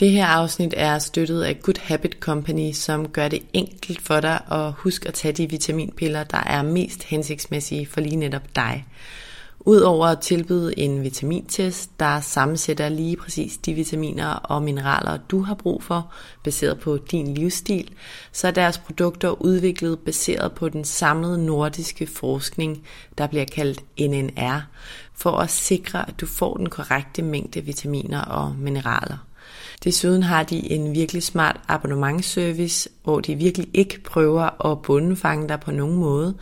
Det her afsnit er støttet af Good Habit Company, som gør det enkelt for dig at huske at tage de vitaminpiller, der er mest hensigtsmæssige for lige netop dig. Udover at tilbyde en vitamintest, der sammensætter lige præcis de vitaminer og mineraler, du har brug for, baseret på din livsstil, så er deres produkter udviklet baseret på den samlede nordiske forskning, der bliver kaldt NNR, for at sikre, at du får den korrekte mængde vitaminer og mineraler. Desuden har de en virkelig smart abonnementsservice, hvor de virkelig ikke prøver at bundefange dig på nogen måde.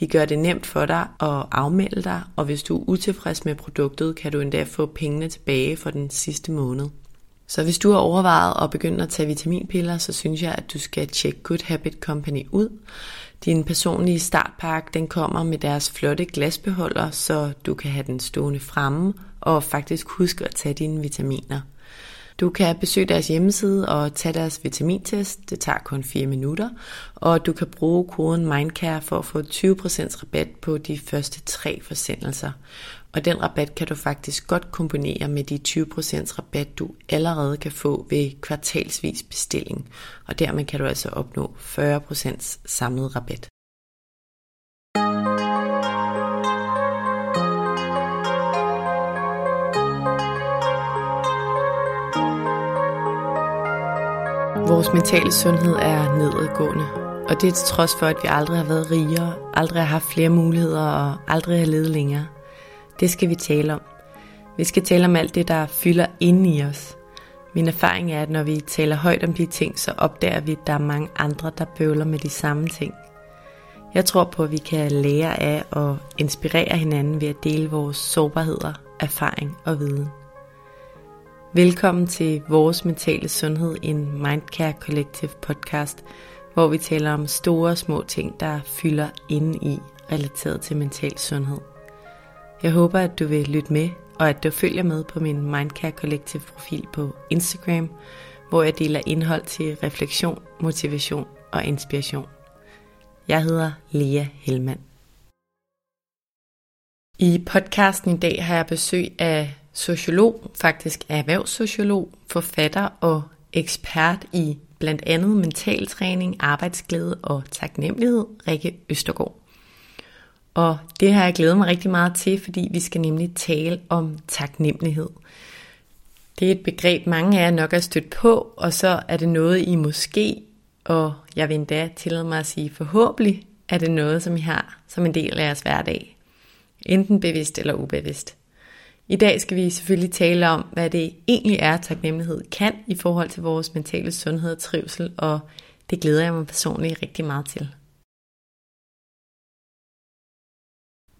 De gør det nemt for dig at afmelde dig, og hvis du er utilfreds med produktet, kan du endda få pengene tilbage for den sidste måned. Så hvis du har overvejet at begynde at tage vitaminpiller, så synes jeg, at du skal tjekke Good Habit Company ud. Din personlige startpakke, den kommer med deres flotte glasbeholder, så du kan have den stående fremme og faktisk huske at tage dine vitaminer. Du kan besøge deres hjemmeside og tage deres vitamintest. Det tager kun 4 minutter. Og du kan bruge koden MINDCARE for at få 20% rabat på de første tre forsendelser. Og den rabat kan du faktisk godt kombinere med de 20% rabat, du allerede kan få ved kvartalsvis bestilling. Og dermed kan du altså opnå 40% samlet rabat. Vores mentale sundhed er nedadgående, og det er til trods for, at vi aldrig har været rigere, aldrig har haft flere muligheder og aldrig har levet længere. Det skal vi tale om. Vi skal tale om alt det, der fylder inde i os. Min erfaring er, at når vi taler højt om de ting, så opdager vi, at der er mange andre, der bøvler med de samme ting. Jeg tror på, at vi kan lære af og inspirere hinanden ved at dele vores sårbarheder, erfaring og viden. Velkommen til Vores Mentale Sundhed, en Mindcare Collective podcast, hvor vi taler om store og små ting, der fylder inde i relateret til mental sundhed. Jeg håber, at du vil lytte med, og at du følger med på min Mindcare Collective profil på Instagram, hvor jeg deler indhold til refleksion, motivation og inspiration. Jeg hedder Lea Helmand. I podcasten i dag har jeg besøg af sociolog, faktisk erhvervssociolog, forfatter og ekspert i blandt andet mentaltræning, arbejdsglæde og taknemmelighed, Rikke Østergaard. Og det har jeg glædet mig rigtig meget til, fordi vi skal nemlig tale om taknemmelighed. Det er et begreb, mange af jer nok er stødt på, og så er det noget, I måske, og jeg vil endda tillade mig at sige forhåbentlig, er det noget, som I har som en del af jeres hverdag. Enten bevidst eller ubevidst. I dag skal vi selvfølgelig tale om, hvad det egentlig er, taknemmelighed kan i forhold til vores mentale sundhed og trivsel, og det glæder jeg mig personligt rigtig meget til.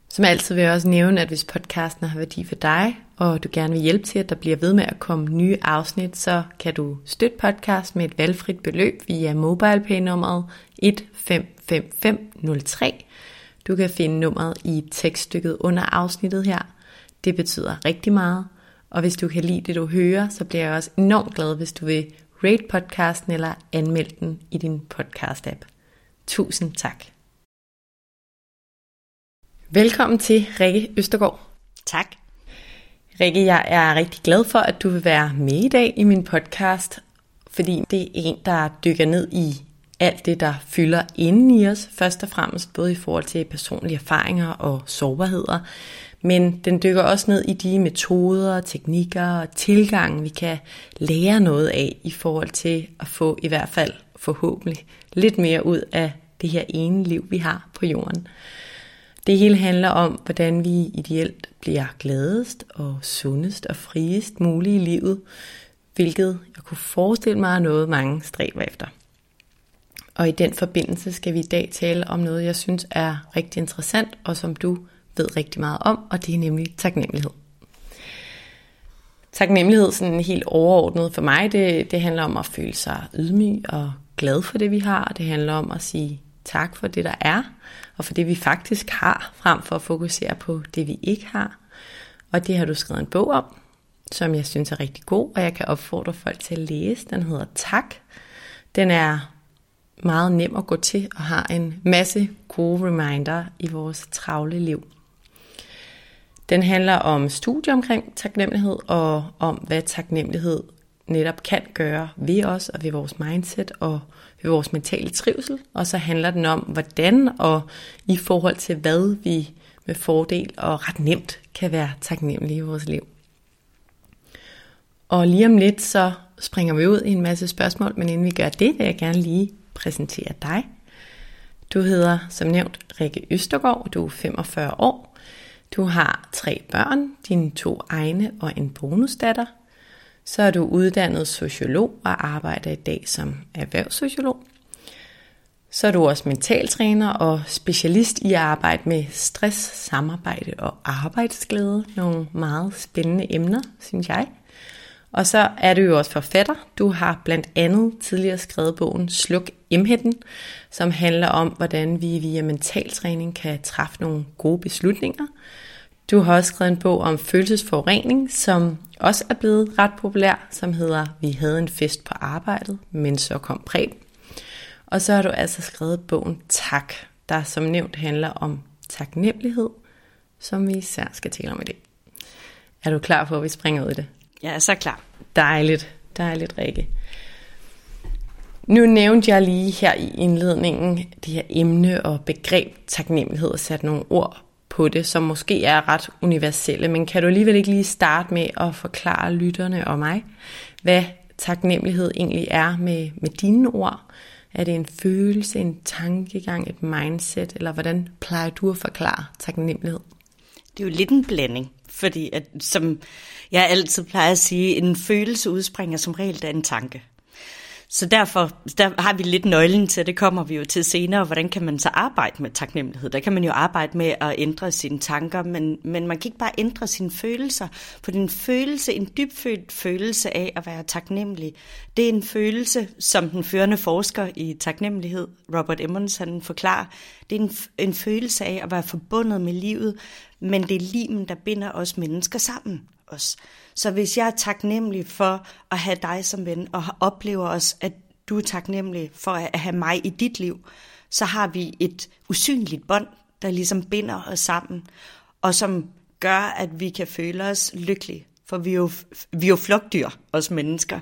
Som altid vil jeg også nævne, at hvis podcasten har værdi for dig, og du gerne vil hjælpe til, at der bliver ved med at komme nye afsnit, så kan du støtte podcast med et valgfrit beløb via MobilePay-nummeret 155503. Du kan finde nummeret i tekststykket under afsnittet her – det betyder rigtig meget. Og hvis du kan lide det, du hører, så bliver jeg også enormt glad, hvis du vil rate podcasten eller anmelde den i din podcast-app. Tusind tak. Velkommen til Rikke Østergaard. Tak. Rikke, jeg er rigtig glad for, at du vil være med i dag i min podcast, fordi det er en, der dykker ned i alt det, der fylder inden i os, først og fremmest både i forhold til personlige erfaringer og sårbarheder, men den dykker også ned i de metoder, teknikker og tilgange, vi kan lære noget af i forhold til at få i hvert fald forhåbentlig lidt mere ud af det her ene liv, vi har på jorden. Det hele handler om, hvordan vi ideelt bliver gladest og sundest og friest muligt i livet, hvilket jeg kunne forestille mig er noget, mange stræber efter. Og i den forbindelse skal vi i dag tale om noget, jeg synes er rigtig interessant, og som du ved rigtig meget om, og det er nemlig taknemmelighed. taknemmelighed sådan helt overordnet for mig, det, det handler om at føle sig ydmyg og glad for det, vi har. Det handler om at sige tak for det, der er, og for det, vi faktisk har, frem for at fokusere på det, vi ikke har. Og det har du skrevet en bog om, som jeg synes er rigtig god, og jeg kan opfordre folk til at læse. Den hedder Tak. Den er meget nem at gå til og har en masse gode reminder i vores travle liv. Den handler om studie omkring taknemmelighed og om, hvad taknemmelighed netop kan gøre ved os og ved vores mindset og ved vores mentale trivsel. Og så handler den om, hvordan og i forhold til hvad vi med fordel og ret nemt kan være taknemmelige i vores liv. Og lige om lidt så springer vi ud i en masse spørgsmål, men inden vi gør det, vil jeg gerne lige præsentere dig. Du hedder som nævnt Rikke Østergaard, du er 45 år. Du har tre børn, dine to egne og en bonusdatter. Så er du uddannet sociolog og arbejder i dag som erhvervssociolog. Så er du også mentaltræner og specialist i at arbejde med stress, samarbejde og arbejdsglæde. Nogle meget spændende emner, synes jeg. Og så er du jo også forfatter. Du har blandt andet tidligere skrevet bogen Sluk Emheden, som handler om, hvordan vi via mentaltræning kan træffe nogle gode beslutninger. Du har også skrevet en bog om følelsesforurening, som også er blevet ret populær, som hedder Vi havde en fest på arbejdet, men så kom præg. Og så har du altså skrevet bogen Tak, der som nævnt handler om taknemmelighed, som vi især skal tale om i dag. Er du klar på, at vi springer ud i det? Jeg er så klar. Dejligt, dejligt, Rikke. Nu nævnte jeg lige her i indledningen det her emne og begreb taknemmelighed og sat nogle ord på det, som måske er ret universelle, men kan du alligevel ikke lige starte med at forklare lytterne og mig, hvad taknemmelighed egentlig er med, med dine ord? Er det en følelse, en tankegang, et mindset, eller hvordan plejer du at forklare taknemmelighed? Det er jo lidt en blanding, fordi at, som jeg altid plejer at sige, en følelse udspringer som regel af en tanke. Så derfor der har vi lidt nøglen til, det kommer vi jo til senere, hvordan kan man så arbejde med taknemmelighed? Der kan man jo arbejde med at ændre sine tanker, men, men man kan ikke bare ændre sine følelser, for den følelse, en dybfølt følelse af at være taknemmelig, det er en følelse, som den førende forsker i taknemmelighed, Robert Emmons, han forklarer, det er en, en følelse af at være forbundet med livet, men det er limen, der binder os mennesker sammen os. Så hvis jeg er taknemmelig for at have dig som ven, og oplever også, at du er taknemmelig for at have mig i dit liv, så har vi et usynligt bånd, der ligesom binder os sammen, og som gør, at vi kan føle os lykkelige. For vi er jo, vi er jo flugtdyr, os mennesker.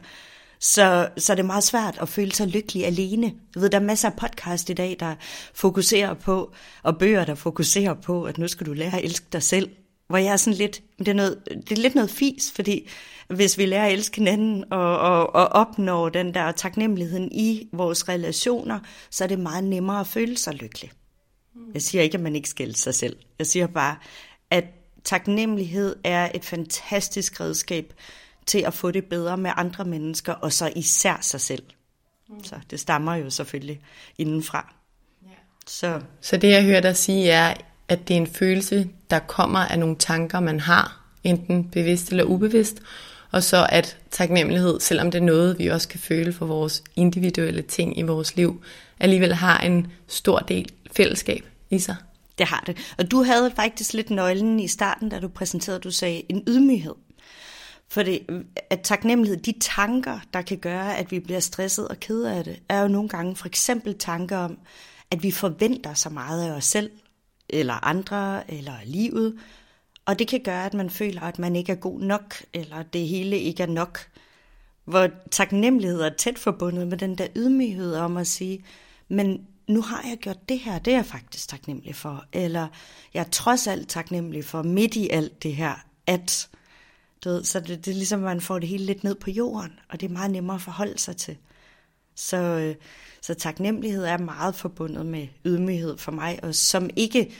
Så, så det er meget svært at føle sig lykkelig alene. Jeg ved, der er masser af podcast i dag, der fokuserer på, og bøger, der fokuserer på, at nu skal du lære at elske dig selv hvor jeg er sådan lidt, det er, noget, det er lidt noget fis, fordi hvis vi lærer at elske hinanden og, og, og opnår den der taknemmeligheden i vores relationer, så er det meget nemmere at føle sig lykkelig. Jeg siger ikke, at man ikke skal sig selv. Jeg siger bare, at taknemmelighed er et fantastisk redskab til at få det bedre med andre mennesker, og så især sig selv. Så det stammer jo selvfølgelig indenfra. Så. så det jeg hører dig sige er, at det er en følelse, der kommer af nogle tanker, man har, enten bevidst eller ubevidst, og så at taknemmelighed, selvom det er noget, vi også kan føle for vores individuelle ting i vores liv, alligevel har en stor del fællesskab i sig. Det har det. Og du havde faktisk lidt nøglen i starten, da du præsenterede, du sagde en ydmyghed. For det, at taknemmelighed, de tanker, der kan gøre, at vi bliver stresset og ked af det, er jo nogle gange for eksempel tanker om, at vi forventer så meget af os selv, eller andre, eller livet. Og det kan gøre, at man føler, at man ikke er god nok, eller det hele ikke er nok. Hvor taknemmelighed er tæt forbundet med den der ydmyghed om at sige, men nu har jeg gjort det her, det er jeg faktisk taknemmelig for. Eller jeg er trods alt taknemmelig for midt i alt det her, at... Du ved, så det, det er ligesom, at man får det hele lidt ned på jorden, og det er meget nemmere at forholde sig til. Så, øh, så taknemmelighed er meget forbundet med ydmyghed for mig, og som ikke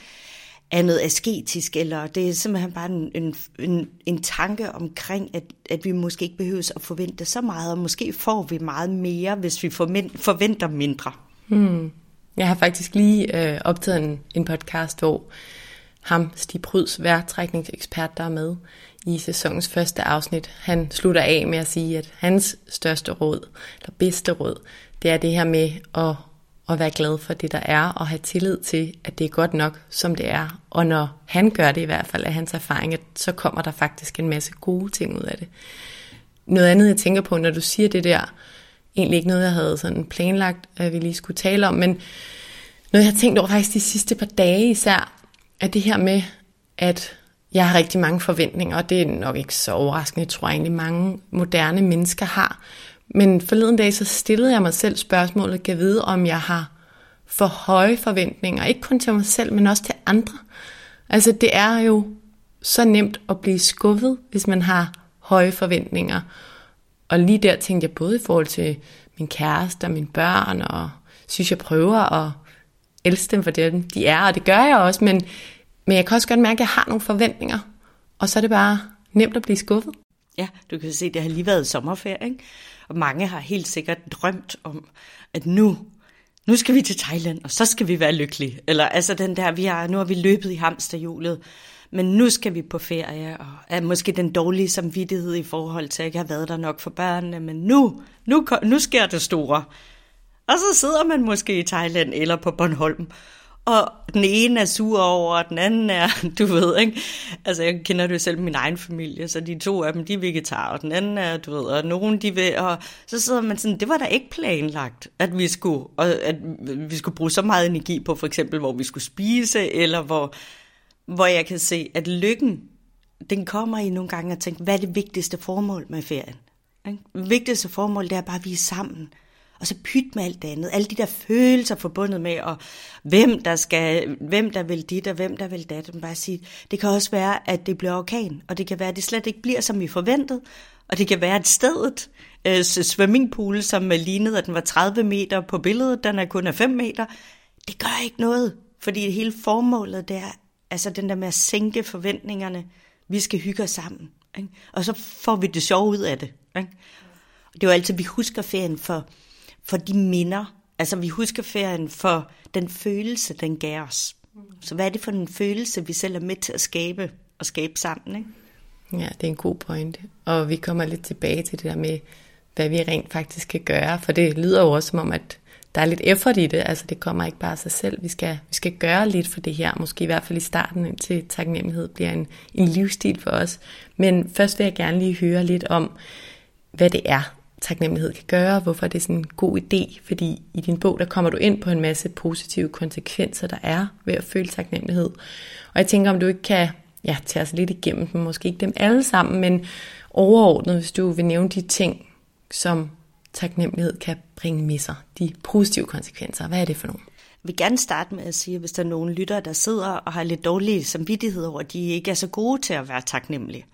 er noget asketisk, eller det er simpelthen bare en, en, en, en tanke omkring, at, at vi måske ikke behøver at forvente så meget, og måske får vi meget mere, hvis vi forventer mindre. Hmm. Jeg har faktisk lige øh, optaget en, en podcast, hvor ham, Stig Pryds, værtrækningsekspert, der er med i sæsonens første afsnit. Han slutter af med at sige, at hans største råd, eller bedste råd, det er det her med at, at være glad for det, der er, og have tillid til, at det er godt nok, som det er. Og når han gør det i hvert fald af hans erfaring, så kommer der faktisk en masse gode ting ud af det. Noget andet, jeg tænker på, når du siger det der, egentlig ikke noget, jeg havde sådan planlagt, at vi lige skulle tale om, men noget, jeg har tænkt over faktisk de sidste par dage især, er det her med, at jeg har rigtig mange forventninger, og det er nok ikke så overraskende, jeg tror egentlig mange moderne mennesker har. Men forleden dag så stillede jeg mig selv spørgsmålet, kan vide, om jeg har for høje forventninger, ikke kun til mig selv, men også til andre. Altså det er jo så nemt at blive skuffet, hvis man har høje forventninger. Og lige der tænkte jeg både i forhold til min kæreste og mine børn, og synes jeg prøver at elske dem for det, de er, og det gør jeg også, men, men jeg kan også godt mærke, at jeg har nogle forventninger, og så er det bare nemt at blive skuffet. Ja, du kan se, at det har lige været sommerferie, ikke? og mange har helt sikkert drømt om, at nu, nu skal vi til Thailand, og så skal vi være lykkelige. Eller altså den der, vi har, nu har vi løbet i hamsterhjulet, men nu skal vi på ferie, og er måske den dårlige samvittighed i forhold til, at jeg ikke har været der nok for børnene, men nu, nu, nu sker det store. Og så sidder man måske i Thailand eller på Bornholm, og den ene er sur over, og den anden er, du ved, ikke? Altså, jeg kender det jo selv min egen familie, så de to af dem, de er vegetarer, og den anden er, du ved, og nogen, de vil, og så sidder man sådan, det var da ikke planlagt, at vi skulle, og at vi skulle bruge så meget energi på, for eksempel, hvor vi skulle spise, eller hvor, hvor jeg kan se, at lykken, den kommer i nogle gange at tænke, hvad er det vigtigste formål med ferien? Ikke? Det vigtigste formål, det er bare, at vi er sammen og så pyt med alt det andet. Alle de der følelser forbundet med, og hvem der, skal, hvem der vil dit, og hvem der vil dat. Bare sige, det kan også være, at det bliver orkan, og det kan være, at det slet ikke bliver, som vi forventede. Og det kan være, at stedet, øh, swimmingpool, som lignede, at den var 30 meter på billedet, den er kun af 5 meter, det gør ikke noget. Fordi hele formålet, det er altså den der med at sænke forventningerne. Vi skal hygge os sammen. Ikke? Og så får vi det sjove ud af det. Ikke? Det er jo altid, vi husker ferien for for de minder. Altså vi husker ferien for den følelse, den gav os. Så hvad er det for en følelse, vi selv er med til at skabe og skabe sammen? Ikke? Ja, det er en god pointe. Og vi kommer lidt tilbage til det der med, hvad vi rent faktisk kan gøre. For det lyder jo også som om, at der er lidt effort i det. Altså det kommer ikke bare af sig selv. Vi skal, vi skal gøre lidt for det her. Måske i hvert fald i starten, indtil taknemmelighed bliver en, en livsstil for os. Men først vil jeg gerne lige høre lidt om, hvad det er, taknemmelighed kan gøre, hvorfor det er sådan en god idé, fordi i din bog, der kommer du ind på en masse positive konsekvenser, der er ved at føle taknemmelighed. Og jeg tænker, om du ikke kan ja, tage os lidt igennem dem, måske ikke dem alle sammen, men overordnet, hvis du vil nævne de ting, som taknemmelighed kan bringe med sig, de positive konsekvenser. Hvad er det for nogle? Jeg vil gerne starte med at sige, at hvis der er nogen lyttere, der sidder og har lidt dårlig samvittighed over, at de ikke er så gode til at være taknemmelige,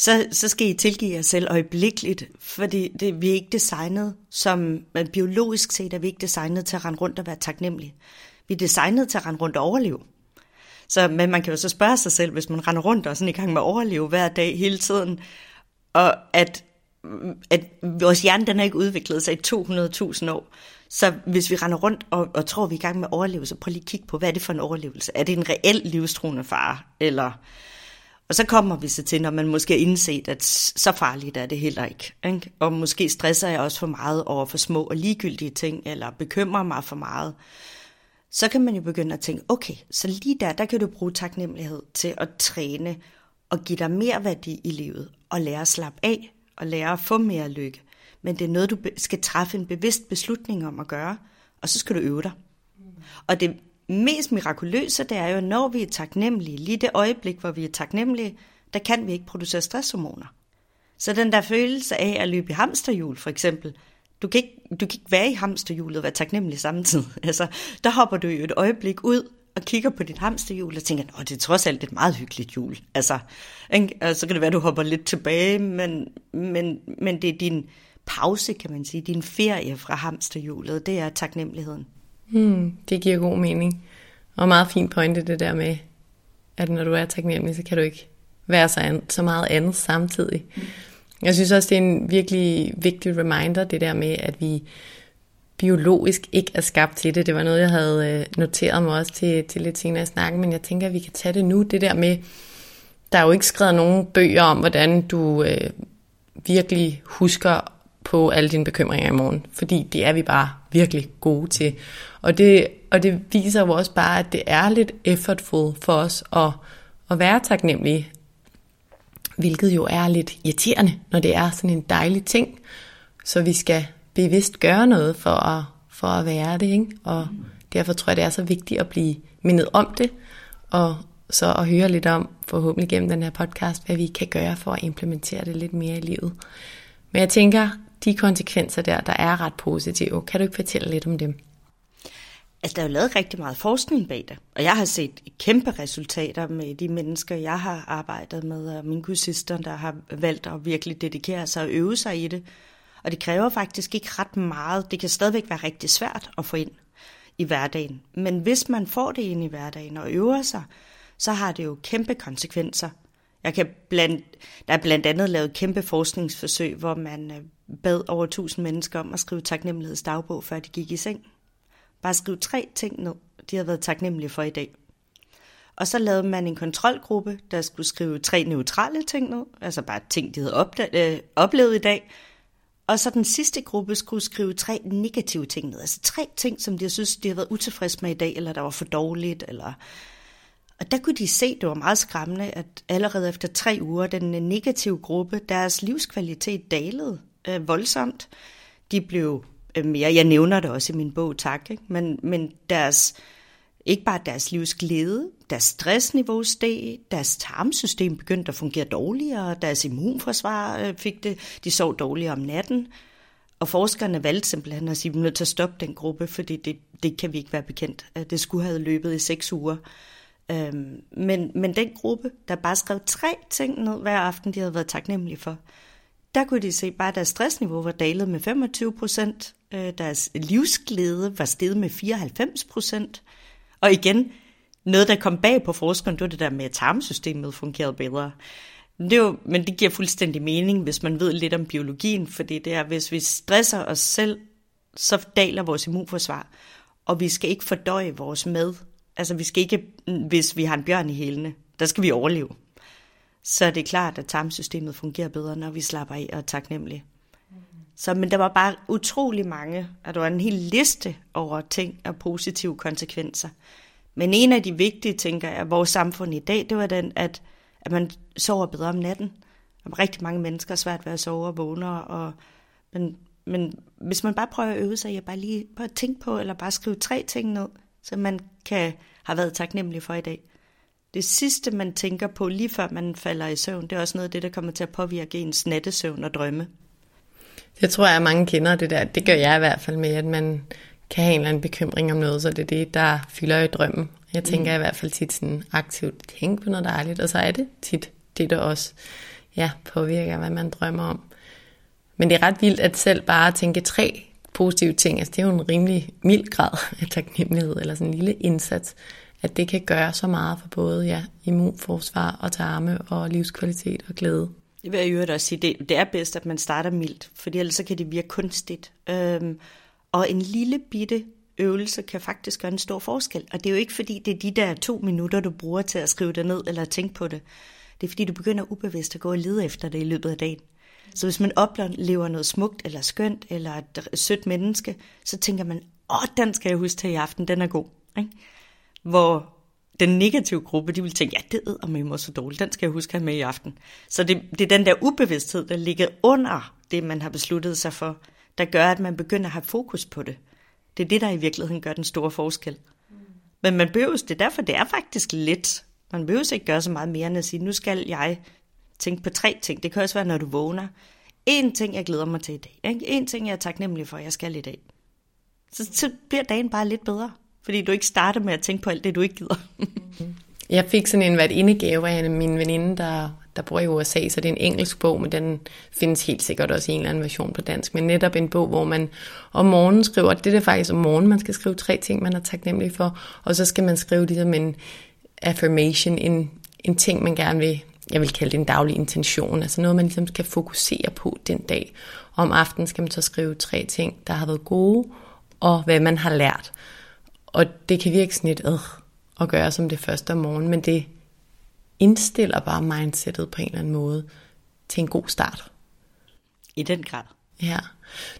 så, så skal I tilgive jer selv øjeblikkeligt, fordi det, vi er ikke designet som, biologisk set er vi ikke designet til at rende rundt og være taknemmelige. Vi er designet til at rende rundt og overleve. Så, men man kan jo så spørge sig selv, hvis man render rundt og er sådan i gang med at overleve hver dag hele tiden, og at, at vores hjerne den har ikke udviklet sig i 200.000 år. Så hvis vi render rundt og, og tror, vi er i gang med at overleve, så prøv lige at kigge på, hvad er det for en overlevelse? Er det en reel livstruende fare? Eller og så kommer vi så til, når man måske har indset, at så farligt er det heller ikke. ikke? Og måske stresser jeg også for meget over for små og ligegyldige ting, eller bekymrer mig for meget. Så kan man jo begynde at tænke, okay, så lige der, der kan du bruge taknemmelighed til at træne og give dig mere værdi i livet, og lære at slappe af, og lære at få mere lykke. Men det er noget, du skal træffe en bevidst beslutning om at gøre, og så skal du øve dig. Og det mest mirakuløse, det er jo, når vi er taknemmelige, lige det øjeblik, hvor vi er taknemmelige, der kan vi ikke producere stresshormoner. Så den der følelse af at løbe i hamsterhjul, for eksempel, du kan ikke, du kan ikke være i hamsterhjulet og være taknemmelig samtidig. Altså, der hopper du jo et øjeblik ud og kigger på dit hamsterhjul og tænker, at det er trods alt et meget hyggeligt hjul. Altså, ikke? så kan det være, at du hopper lidt tilbage, men, men, men det er din pause, kan man sige, din ferie fra hamsterhjulet, det er taknemmeligheden. Hmm, det giver god mening. Og meget fin pointe det der med, at når du er taknemmelig, så kan du ikke være så, an, så meget andet samtidig. Mm. Jeg synes også, det er en virkelig vigtig reminder, det der med, at vi biologisk ikke er skabt til det. Det var noget, jeg havde øh, noteret mig også til, til lidt senere i snakken, men jeg tænker, at vi kan tage det nu. Det der med, der er jo ikke skrevet nogen bøger om, hvordan du øh, virkelig husker på alle dine bekymringer i morgen, fordi det er vi bare virkelig gode til. Og det, og det viser jo også bare, at det er lidt effortful for os at, at være taknemmelige, hvilket jo er lidt irriterende, når det er sådan en dejlig ting. Så vi skal bevidst gøre noget for at, for at være det, ikke? og derfor tror jeg, det er så vigtigt at blive mindet om det, og så at høre lidt om, forhåbentlig gennem den her podcast, hvad vi kan gøre for at implementere det lidt mere i livet. Men jeg tænker, de konsekvenser der, der er ret positive, kan du ikke fortælle lidt om dem? Altså, der er jo lavet rigtig meget forskning bag det, og jeg har set kæmpe resultater med de mennesker, jeg har arbejdet med, og mine kursister, der har valgt at virkelig dedikere sig og øve sig i det. Og det kræver faktisk ikke ret meget. Det kan stadigvæk være rigtig svært at få ind i hverdagen. Men hvis man får det ind i hverdagen og øver sig, så har det jo kæmpe konsekvenser. Jeg kan blandt, der er blandt andet lavet kæmpe forskningsforsøg, hvor man øh, bad over 1000 mennesker om at skrive taknemmelighedsdagbog, før de gik i seng. Bare skrive tre ting ned, de har været taknemmelige for i dag. Og så lavede man en kontrolgruppe, der skulle skrive tre neutrale ting ned, altså bare ting, de havde øh, oplevet i dag. Og så den sidste gruppe skulle skrive tre negative ting ned, altså tre ting, som de synes, de havde været utilfredse med i dag, eller der var for dårligt, eller og der kunne de se, det var meget skræmmende, at allerede efter tre uger, den øh, negative gruppe, deres livskvalitet dalede øh, voldsomt. De blev Øh, mere, jeg nævner det også i min bog, tak, ikke? Men, men deres, ikke bare deres livsglæde, deres stressniveau steg, deres tarmsystem begyndte at fungere dårligere, deres immunforsvar øh, fik det, de sov dårligere om natten. Og forskerne valgte simpelthen at sige, at vi er nødt til at stoppe den gruppe, fordi det, det kan vi ikke være bekendt. Det skulle have løbet i seks uger. Øhm, men, men den gruppe, der bare skrev tre ting ned hver aften, de havde været taknemmelige for, der kunne de se bare, at deres stressniveau var dalet med 25 procent, Øh, deres livsglæde var steget med 94 procent, og igen, noget, der kom bag på forskeren, det var det der med, at tarmsystemet fungerede bedre. Det jo, men det giver fuldstændig mening, hvis man ved lidt om biologien, fordi det er, hvis vi stresser os selv, så daler vores immunforsvar, og vi skal ikke fordøje vores mad Altså vi skal ikke, hvis vi har en bjørn i hælene, der skal vi overleve. Så det er klart, at tarmsystemet fungerer bedre, når vi slapper af og er taknemmelige. Så, men der var bare utrolig mange, og der var en hel liste over ting og positive konsekvenser. Men en af de vigtige, tænker jeg, vores samfund i dag, det var den, at, at man sover bedre om natten. Og rigtig mange mennesker har svært ved at sove og vågne. Og, men, men hvis man bare prøver at øve sig, jeg bare lige bare tænke på, eller bare skrive tre ting ned, som man kan have været taknemmelig for i dag. Det sidste, man tænker på lige før man falder i søvn, det er også noget af det, der kommer til at påvirke ens nattesøvn og drømme. Jeg tror, at mange kender det der. Det gør jeg i hvert fald med, at man kan have en eller anden bekymring om noget, så det er det, der fylder i drømmen. Jeg tænker mm. i hvert fald tit sådan aktivt, tænk på noget dejligt, og så er det tit det, der også ja, påvirker, hvad man drømmer om. Men det er ret vildt at selv bare at tænke tre positive ting, altså det er jo en rimelig mild grad af taknemmelighed, eller sådan en lille indsats, at det kan gøre så meget for både ja, immunforsvar og tarme og livskvalitet og glæde. Det vil jeg jo også sige, det, det er bedst, at man starter mildt, for ellers så kan det virke kunstigt. Øhm, og en lille bitte øvelse kan faktisk gøre en stor forskel. Og det er jo ikke fordi, det er de der to minutter, du bruger til at skrive det ned eller tænke på det. Det er fordi, du begynder ubevidst at gå og lede efter det i løbet af dagen. Så hvis man oplever noget smukt eller skønt eller et sødt menneske, så tænker man, åh, den skal jeg huske til i aften, den er god. Ikke? Hvor den negative gruppe, de vil tænke, ja, det er med mig så dårligt, den skal jeg huske at have med i aften. Så det, det er den der ubevidsthed, der ligger under det, man har besluttet sig for, der gør, at man begynder at have fokus på det. Det er det, der i virkeligheden gør den store forskel. Men man behøver, det er derfor, det er faktisk lidt. Man behøver ikke gøre så meget mere end at sige, nu skal jeg tænke på tre ting. Det kan også være, når du vågner. En ting, jeg glæder mig til i dag. Ikke? En ting, jeg er taknemmelig for, jeg skal i dag. Så, så bliver dagen bare lidt bedre. Fordi du ikke starter med at tænke på alt det, du ikke gider. jeg fik sådan en hvert indegave af min veninde, der, der bor i USA, så det er en engelsk bog, men den findes helt sikkert også i en eller anden version på dansk. Men netop en bog, hvor man om morgenen skriver, det er faktisk om morgenen, man skal skrive tre ting, man er taknemmelig for, og så skal man skrive ligesom en affirmation, en, en ting, man gerne vil jeg vil kalde det en daglig intention, altså noget, man ligesom skal fokusere på den dag. Om aftenen skal man så skrive tre ting, der har været gode, og hvad man har lært. Og det kan virke sådan lidt øh, at gøre som det første om morgenen, men det indstiller bare mindsetet på en eller anden måde til en god start. I den grad. Ja.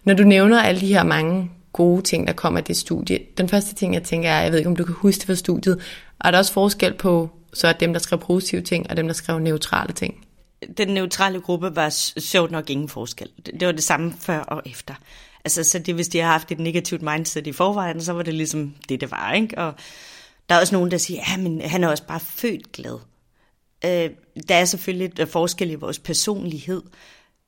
Når du nævner alle de her mange gode ting, der kommer af det studie, den første ting, jeg tænker er, jeg ved ikke, om du kan huske det fra studiet, er der også forskel på så er dem, der skrev positive ting, og dem, der skrev neutrale ting? Den neutrale gruppe var sjovt nok ingen forskel. Det var det samme før og efter. Altså, så det, hvis de har haft et negativt mindset i forvejen, så var det ligesom det, det var. Ikke? Og der er også nogen, der siger, ja, men han er også bare født glad. Øh, der er selvfølgelig et øh, forskel i vores personlighed,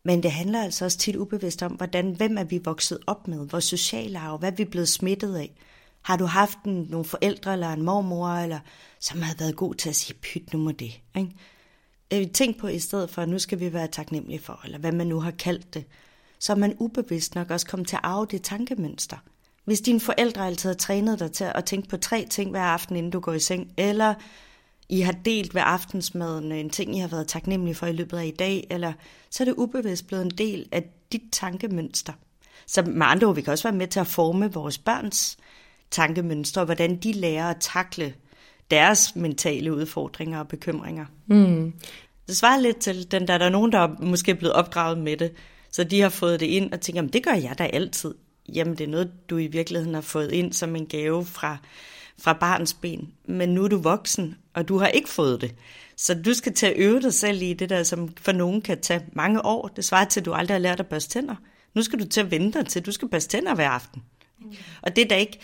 men det handler altså også tit ubevidst om, hvordan, hvem er vi vokset op med, vores sociale arv, hvad er vi blevet smittet af. Har du haft en, nogle forældre eller en mormor, eller, som har været god til at sige, pyt, nu må det. Ikke? Øh, tænk på i stedet for, at nu skal vi være taknemmelige for, eller hvad man nu har kaldt det, så er man ubevidst nok også kommet til at arve det tankemønster. Hvis dine forældre altid har trænet dig til at tænke på tre ting hver aften, inden du går i seng, eller I har delt ved aftensmaden en ting, I har været taknemmelige for i løbet af i dag, eller så er det ubevidst blevet en del af dit tankemønster. Så med andre ord, vi kan også være med til at forme vores børns tankemønstre, hvordan de lærer at takle deres mentale udfordringer og bekymringer. Mm. Det svarer lidt til den der, der er nogen, der er måske blevet opdraget med det, så de har fået det ind og tænker, jamen det gør jeg da altid. Jamen det er noget, du i virkeligheden har fået ind som en gave fra, fra barns ben. Men nu er du voksen, og du har ikke fået det. Så du skal til at øve dig selv i det der, som for nogen kan tage mange år. Det svarer til, at du aldrig har lært at børste tænder. Nu skal du til at vente dig til, at du skal børste tænder hver aften. Mm. Og det er da ikke,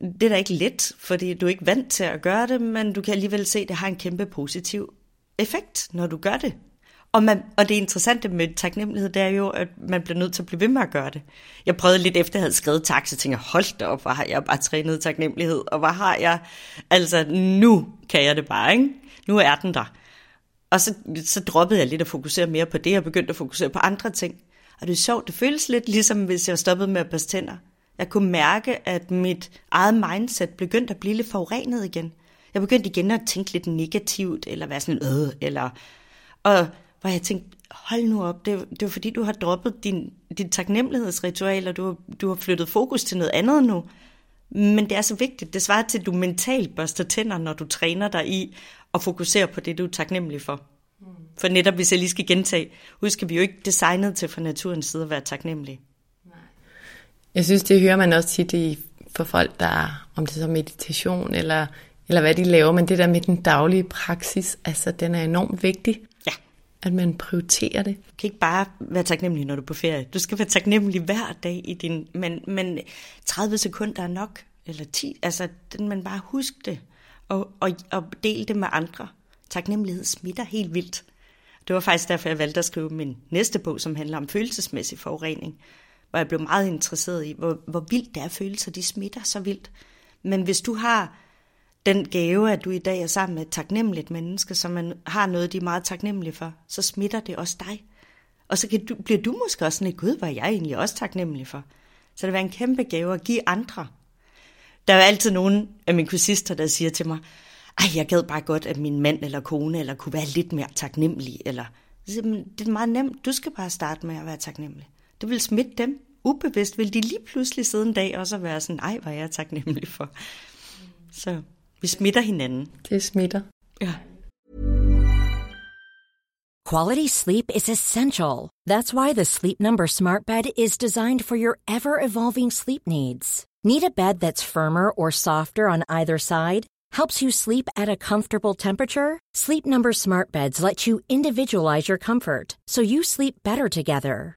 det er da ikke let, fordi du er ikke vant til at gøre det, men du kan alligevel se, at det har en kæmpe positiv effekt, når du gør det. Og, man, og det interessante med taknemmelighed, det er jo, at man bliver nødt til at blive ved med at gøre det. Jeg prøvede lidt efter, at jeg havde skrevet tak, så tænkte jeg, hold da op, hvor har jeg bare trænet taknemmelighed, og hvor har jeg, altså nu kan jeg det bare, ikke? Nu er den der. Og så, så droppede jeg lidt at fokusere mere på det, og begyndte at fokusere på andre ting. Og det er sjovt, det føles lidt ligesom, hvis jeg stoppede med at børste tænder. Jeg kunne mærke, at mit eget mindset begyndte at blive lidt forurenet igen. Jeg begyndte igen at tænke lidt negativt, eller være sådan, øh, eller... Og hvor jeg tænkte, hold nu op, det, det var fordi, du har droppet din, din taknemmelighedsritual, og du, du har flyttet fokus til noget andet nu. Men det er så vigtigt. Det svarer til, at du mentalt børster tænder, når du træner dig i at fokusere på det, du er taknemmelig for. For netop, hvis jeg lige skal gentage, husk, vi jo ikke designet til fra naturens side at være taknemmelige. Jeg synes, det hører man også tit i, for folk, der om det er så meditation eller, eller hvad de laver, men det der med den daglige praksis, altså den er enormt vigtig. At man prioriterer det. Du kan ikke bare være taknemmelig, når du er på ferie. Du skal være taknemmelig hver dag i din... Men, men 30 sekunder er nok, eller 10. Altså, den, man bare husk det, og, og, og del det med andre. Taknemmelighed smitter helt vildt. Det var faktisk derfor, jeg valgte at skrive min næste bog, som handler om følelsesmæssig forurening hvor jeg blev meget interesseret i, hvor, hvor vildt det er følelser, de smitter så vildt. Men hvis du har den gave, at du i dag er sammen med et taknemmeligt menneske, som man har noget, de er meget taknemmelige for, så smitter det også dig. Og så kan du, bliver du måske også sådan et, gud, hvor jeg egentlig også taknemmelig for. Så det vil være en kæmpe gave at give andre. Der er jo altid nogen af mine kursister, der siger til mig, ej, jeg gad bare godt, at min mand eller kone eller kunne være lidt mere taknemmelig. Eller, det er meget nemt. Du skal bare starte med at være taknemmelig. Det vil smitte dem. Ubevidst vil de lige pludselig sidde en dag også være sådan, ej, hvor er jeg taknemmelig for. Så vi smitter hinanden. Det smitter. Ja. Quality sleep is essential. That's why the Sleep Number Smart Bed is designed for your ever-evolving sleep needs. Need a bed that's firmer or softer on either side? Helps you sleep at a comfortable temperature? Sleep Number Smart Beds let you individualize your comfort so you sleep better together.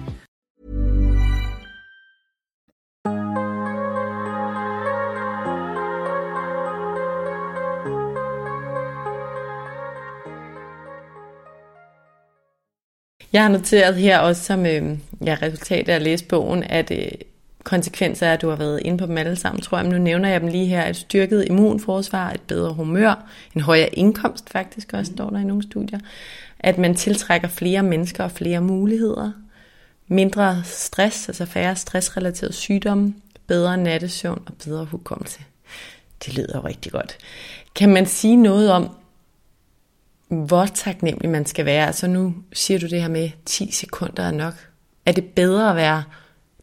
Jeg har noteret her også som øh, ja, resultat af at læse bogen, at øh, konsekvenser er, at du har været inde på dem alle sammen, tror jeg. Men nu nævner jeg dem lige her. Et styrket immunforsvar, et bedre humør, en højere indkomst faktisk også, står der i nogle studier. At man tiltrækker flere mennesker og flere muligheder. Mindre stress, altså færre stressrelaterede sygdomme, bedre nattesøvn og bedre hukommelse. Det lyder jo rigtig godt. Kan man sige noget om, hvor taknemmelig man skal være? Altså nu siger du det her med 10 sekunder er nok. Er det bedre at være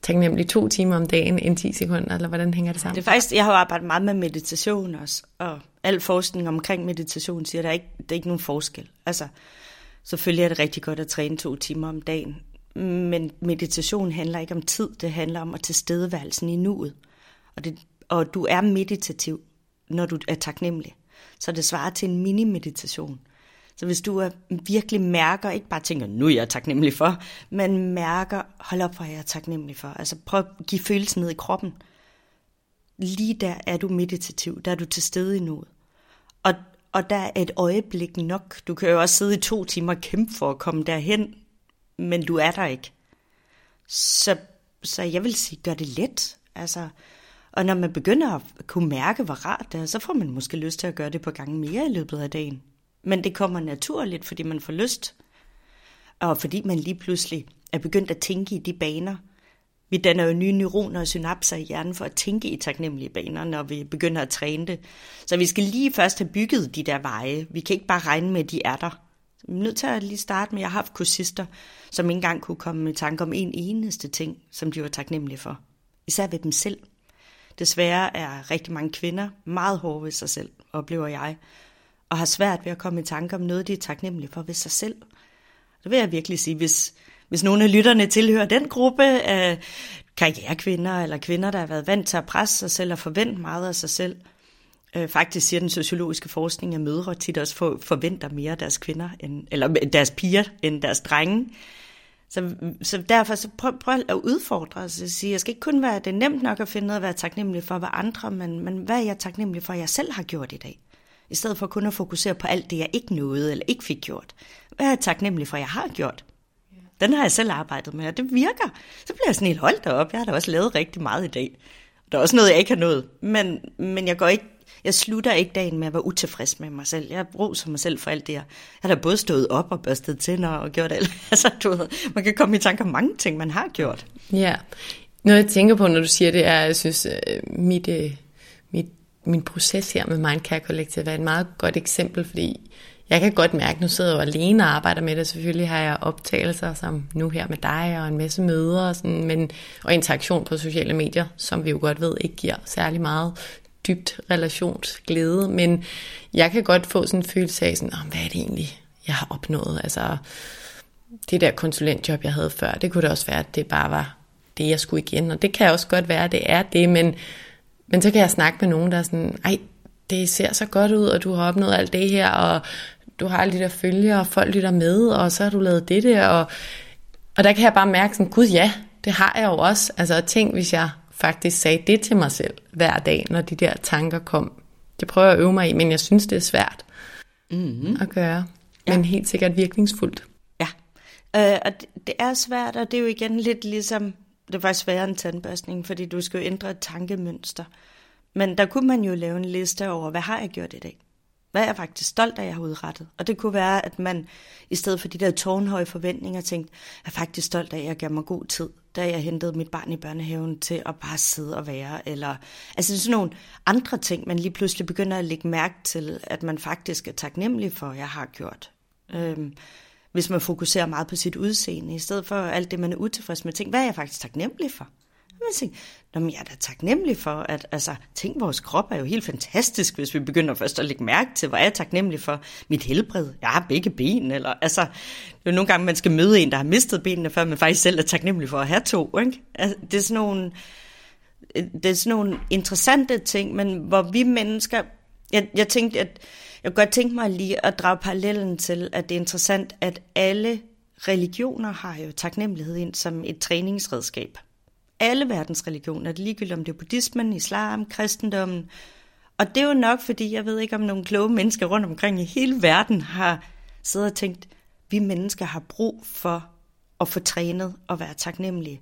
taknemmelig to timer om dagen end 10 sekunder, eller hvordan hænger det sammen? Det er faktisk, jeg har arbejdet meget med meditation også, og al forskning omkring meditation siger, at der er ikke, der er ikke nogen forskel. Altså, selvfølgelig er det rigtig godt at træne to timer om dagen, men meditation handler ikke om tid, det handler om at tilstedeværelsen i nuet. Og, det, og du er meditativ, når du er taknemmelig. Så det svarer til en mini-meditation. Så hvis du er, virkelig mærker, ikke bare tænker, nu er jeg taknemmelig for, men mærker, hold op, hvor er taknemmelig for. Altså prøv at give følelsen ned i kroppen. Lige der er du meditativ, der er du til stede i noget. Og, og der er et øjeblik nok. Du kan jo også sidde i to timer og kæmpe for at komme derhen, men du er der ikke. Så, så jeg vil sige, gør det let. Altså, og når man begynder at kunne mærke, hvor rart det er, så får man måske lyst til at gøre det på gange mere i løbet af dagen. Men det kommer naturligt, fordi man får lyst, og fordi man lige pludselig er begyndt at tænke i de baner. Vi danner jo nye neuroner og synapser i hjernen for at tænke i taknemmelige baner, når vi begynder at træne det. Så vi skal lige først have bygget de der veje. Vi kan ikke bare regne med, at de er der. Så vi er nødt til at lige starte med, jeg har haft kursister, som ikke engang kunne komme i tanke om en eneste ting, som de var taknemmelige for. Især ved dem selv. Desværre er rigtig mange kvinder meget hårde ved sig selv, oplever jeg og har svært ved at komme i tanke om noget, de er taknemmelige for ved sig selv. Det vil jeg virkelig sige, hvis, hvis nogle af lytterne tilhører den gruppe af karrierekvinder eller kvinder, der har været vant til at presse sig selv og forvente meget af sig selv. Øh, faktisk siger den sociologiske forskning, at mødre tit også for, forventer mere af deres kvinder, end, eller deres piger, end deres drenge. Så, så derfor så prøv, prøv at udfordre os og sige, jeg skal ikke kun være, det er nemt nok at finde noget at være taknemmelig for, hvad andre, men, men hvad er jeg taknemmelig for, jeg selv har gjort i dag? I stedet for kun at fokusere på alt det, jeg ikke nåede eller ikke fik gjort. Hvad er jeg taknemmelig for, jeg har gjort? Den har jeg selv arbejdet med, og det virker. Så bliver jeg sådan helt holdt op. Jeg har da også lavet rigtig meget i dag. Der er også noget, jeg ikke har nået. Men, men jeg går ikke jeg slutter ikke dagen med at være utilfreds med mig selv. Jeg roser mig selv for alt det her. Jeg har da både stået op og børstet tænder og gjort alt. Altså, du ved, man kan komme i tanke om mange ting, man har gjort. Ja. Noget jeg tænker på, når du siger det, er, at jeg synes, øh, mit, øh, mit min proces her med Mindcare Collective er et meget godt eksempel, fordi jeg kan godt mærke, at nu sidder jeg jo alene og arbejder med det. Selvfølgelig har jeg optagelser som nu her med dig og en masse møder og, sådan, men, og interaktion på sociale medier, som vi jo godt ved ikke giver særlig meget dybt relationsglæde. Men jeg kan godt få sådan en følelse af, sådan, hvad er det egentlig, jeg har opnået? Altså, det der konsulentjob, jeg havde før, det kunne det også være, at det bare var det, jeg skulle igen. Og det kan også godt være, at det er det, men men så kan jeg snakke med nogen, der er sådan, ej, det ser så godt ud, og du har opnået alt det her, og du har alle de der følgere, og folk lytter med, og så har du lavet det der, og, og der kan jeg bare mærke sådan, gud ja, det har jeg jo også. Altså tænk, hvis jeg faktisk sagde det til mig selv hver dag, når de der tanker kom. Det prøver jeg at øve mig i, men jeg synes, det er svært mm-hmm. at gøre. Ja. Men helt sikkert virkningsfuldt. Ja, øh, og det, det er svært, og det er jo igen lidt ligesom det er faktisk sværere end tandbørstning, fordi du skal jo ændre et tankemønster. Men der kunne man jo lave en liste over, hvad har jeg gjort i dag? Hvad er jeg faktisk stolt af, jeg har udrettet? Og det kunne være, at man i stedet for de der tårnhøje forventninger tænkte, jeg er faktisk stolt af, at jeg gav mig god tid, da jeg hentede mit barn i børnehaven til at bare sidde og være. Eller, altså sådan nogle andre ting, man lige pludselig begynder at lægge mærke til, at man faktisk er taknemmelig for, at jeg har gjort. Øhm, hvis man fokuserer meget på sit udseende, i stedet for alt det, man er utilfreds med. Tænk, hvad er jeg faktisk taknemmelig for? Man tænker, Nå, men jeg er da taknemmelig for, at altså, tænk, vores krop er jo helt fantastisk, hvis vi begynder først at lægge mærke til, hvad er jeg taknemmelig for? Mit helbred, jeg har begge ben, eller altså, det er jo nogle gange, man skal møde en, der har mistet benene, før man faktisk selv er taknemmelig for at have to, ikke? Altså, det er sådan nogle, det er sådan nogle interessante ting, men hvor vi mennesker, jeg, jeg tænkte, at jeg kunne godt tænke mig lige at drage parallellen til, at det er interessant, at alle religioner har jo taknemmelighed ind som et træningsredskab. Alle verdens religioner, ligegyldigt om det er buddhismen, islam, kristendommen. Og det er jo nok, fordi jeg ved ikke, om nogle kloge mennesker rundt omkring i hele verden har siddet og tænkt, vi mennesker har brug for at få trænet og være taknemmelige.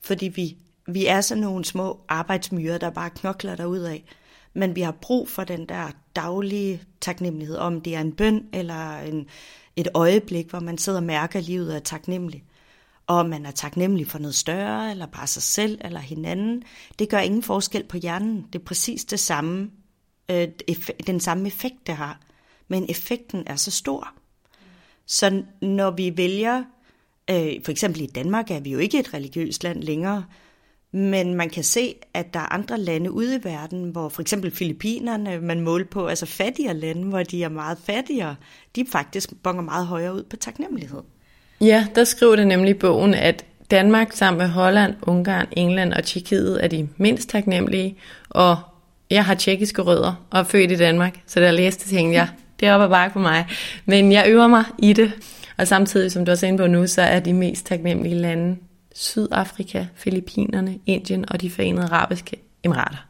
Fordi vi, vi er sådan nogle små arbejdsmyrer, der bare knokler af. Men vi har brug for den der daglige taknemmelighed, om det er en bøn eller en, et øjeblik, hvor man sidder og mærker, at livet er taknemmelig. Og om man er taknemmelig for noget større, eller bare sig selv, eller hinanden, det gør ingen forskel på hjernen. Det er præcis det samme, øh, den samme effekt, det har. Men effekten er så stor. Så når vi vælger, øh, for eksempel i Danmark er vi jo ikke et religiøst land længere, men man kan se, at der er andre lande ude i verden, hvor for eksempel Filippinerne, man måler på, altså fattigere lande, hvor de er meget fattigere, de faktisk bonger meget højere ud på taknemmelighed. Ja, der skriver det nemlig i bogen, at Danmark sammen med Holland, Ungarn, England og Tjekkiet er de mindst taknemmelige, og jeg har tjekkiske rødder og er født i Danmark, så da jeg læste, tænkte jeg, det er op ad bakke for mig. Men jeg øver mig i det, og samtidig, som du også er inde på nu, så er de mest taknemmelige lande Sydafrika, Filippinerne, Indien og de forenede arabiske emirater.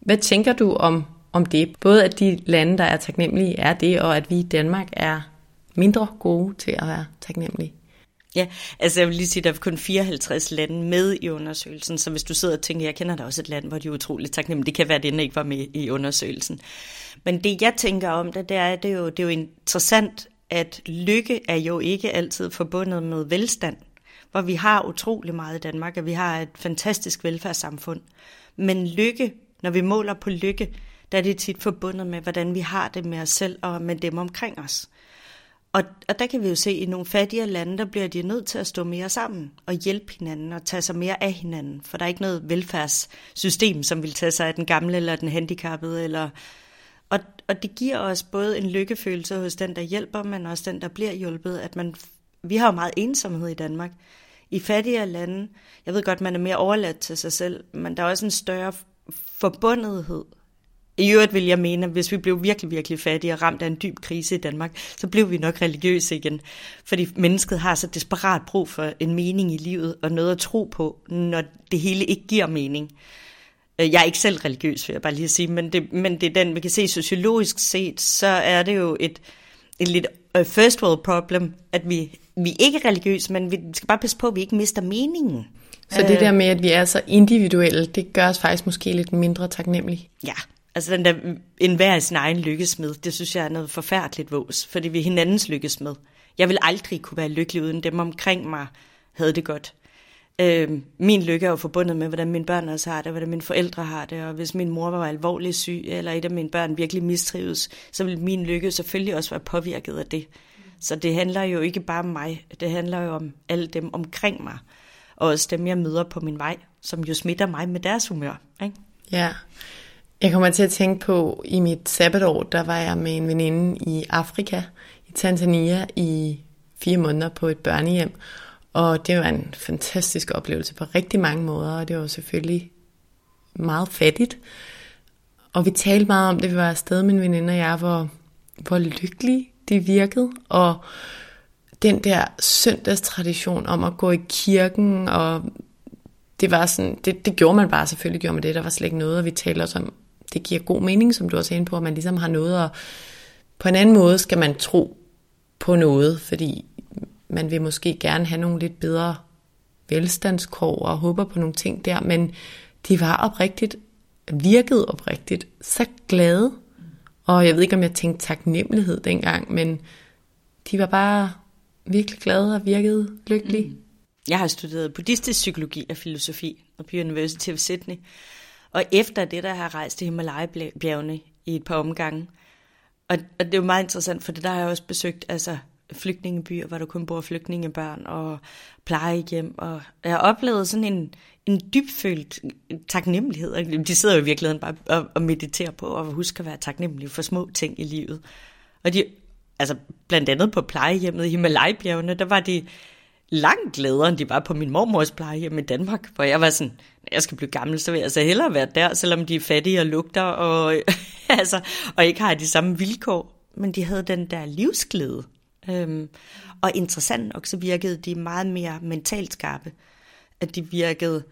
Hvad tænker du om, om det? Både at de lande, der er taknemmelige, er det, og at vi i Danmark er mindre gode til at være taknemmelige. Ja, altså jeg vil lige sige, at der er kun 54 lande med i undersøgelsen, så hvis du sidder og tænker, jeg kender da også et land, hvor de er utroligt taknemmelige, det kan være, at den ikke var med i undersøgelsen. Men det jeg tænker om det, det er, det er jo, det er jo interessant, at lykke er jo ikke altid forbundet med velstand hvor vi har utrolig meget i Danmark, og vi har et fantastisk velfærdssamfund. Men lykke, når vi måler på lykke, der er det tit forbundet med, hvordan vi har det med os selv og med dem omkring os. Og, og der kan vi jo se, at i nogle fattige lande, der bliver de nødt til at stå mere sammen og hjælpe hinanden og tage sig mere af hinanden. For der er ikke noget velfærdssystem, som vil tage sig af den gamle eller den handicappede. Eller... Og, og det giver os både en lykkefølelse hos den, der hjælper, men også den, der bliver hjulpet, at man vi har jo meget ensomhed i Danmark. I fattigere lande, jeg ved godt, man er mere overladt til sig selv, men der er også en større forbundethed. I øvrigt vil jeg mene, at hvis vi blev virkelig, virkelig fattige og ramt af en dyb krise i Danmark, så blev vi nok religiøse igen. Fordi mennesket har så desperat brug for en mening i livet og noget at tro på, når det hele ikke giver mening. Øh, jeg er ikke selv religiøs, vil jeg bare lige sige, men det, men det er den, vi kan se sociologisk set, så er det jo et, et lidt uh, first world problem, at vi, vi er ikke religiøse, men vi skal bare passe på, at vi ikke mister meningen. Så det der med, at vi er så individuelle, det gør os faktisk måske lidt mindre taknemmelige. Ja, altså den der en hver sin egen lykkesmed, det synes jeg er noget forfærdeligt vås, fordi vi er hinandens lykkesmed. Jeg vil aldrig kunne være lykkelig uden dem omkring mig havde det godt. Øh, min lykke er jo forbundet med, hvordan mine børn også har det, hvordan mine forældre har det, og hvis min mor var alvorligt syg, eller et af mine børn virkelig mistrives, så vil min lykke selvfølgelig også være påvirket af det. Så det handler jo ikke bare om mig, det handler jo om alle dem omkring mig, og også dem, jeg møder på min vej, som jo smitter mig med deres humør. Ikke? Ja, jeg kommer til at tænke på, i mit sabbatår, der var jeg med en veninde i Afrika, i Tanzania, i fire måneder på et børnehjem, og det var en fantastisk oplevelse på rigtig mange måder, og det var selvfølgelig meget fattigt. Og vi talte meget om det, vi var afsted, min veninde og jeg, hvor, hvor lykkelige de virkede, og den der søndagstradition om at gå i kirken, og det var sådan, det, det gjorde man bare, selvfølgelig gjorde man det, der var slet ikke noget, og vi taler også om, det giver god mening, som du også er inde på, at man ligesom har noget, og på en anden måde skal man tro på noget, fordi man vil måske gerne have nogle lidt bedre velstandskår og håber på nogle ting der, men de var oprigtigt, virkede oprigtigt, så glade. Og jeg ved ikke, om jeg tænkte taknemmelighed dengang, men de var bare virkelig glade og virkede lykkelige. Mm. Jeg har studeret buddhistisk psykologi og filosofi på University of Sydney. Og efter det, der har rejst til Himalaya-bjergene i et par omgange. Og, og det er jo meget interessant, for det der har jeg også besøgt altså, flygtningebyer, hvor der kun bor flygtningebørn og plejehjem. Og jeg oplevede oplevet sådan en, en dybfølt taknemmelighed. De sidder jo i virkeligheden bare og, og mediterer på og husker at være taknemmelige for små ting i livet. Og de, altså blandt andet på plejehjemmet i Himalajbjergene, der var de, langt gladere, end de var på min mormors plejehjem i Danmark, hvor jeg var sådan, når jeg skal blive gammel, så vil jeg altså hellere være der, selvom de er fattige og lugter, og, altså, og ikke har de samme vilkår. Men de havde den der livsglæde. Øhm, og interessant nok, så virkede de meget mere mentalt skarpe. At de virkede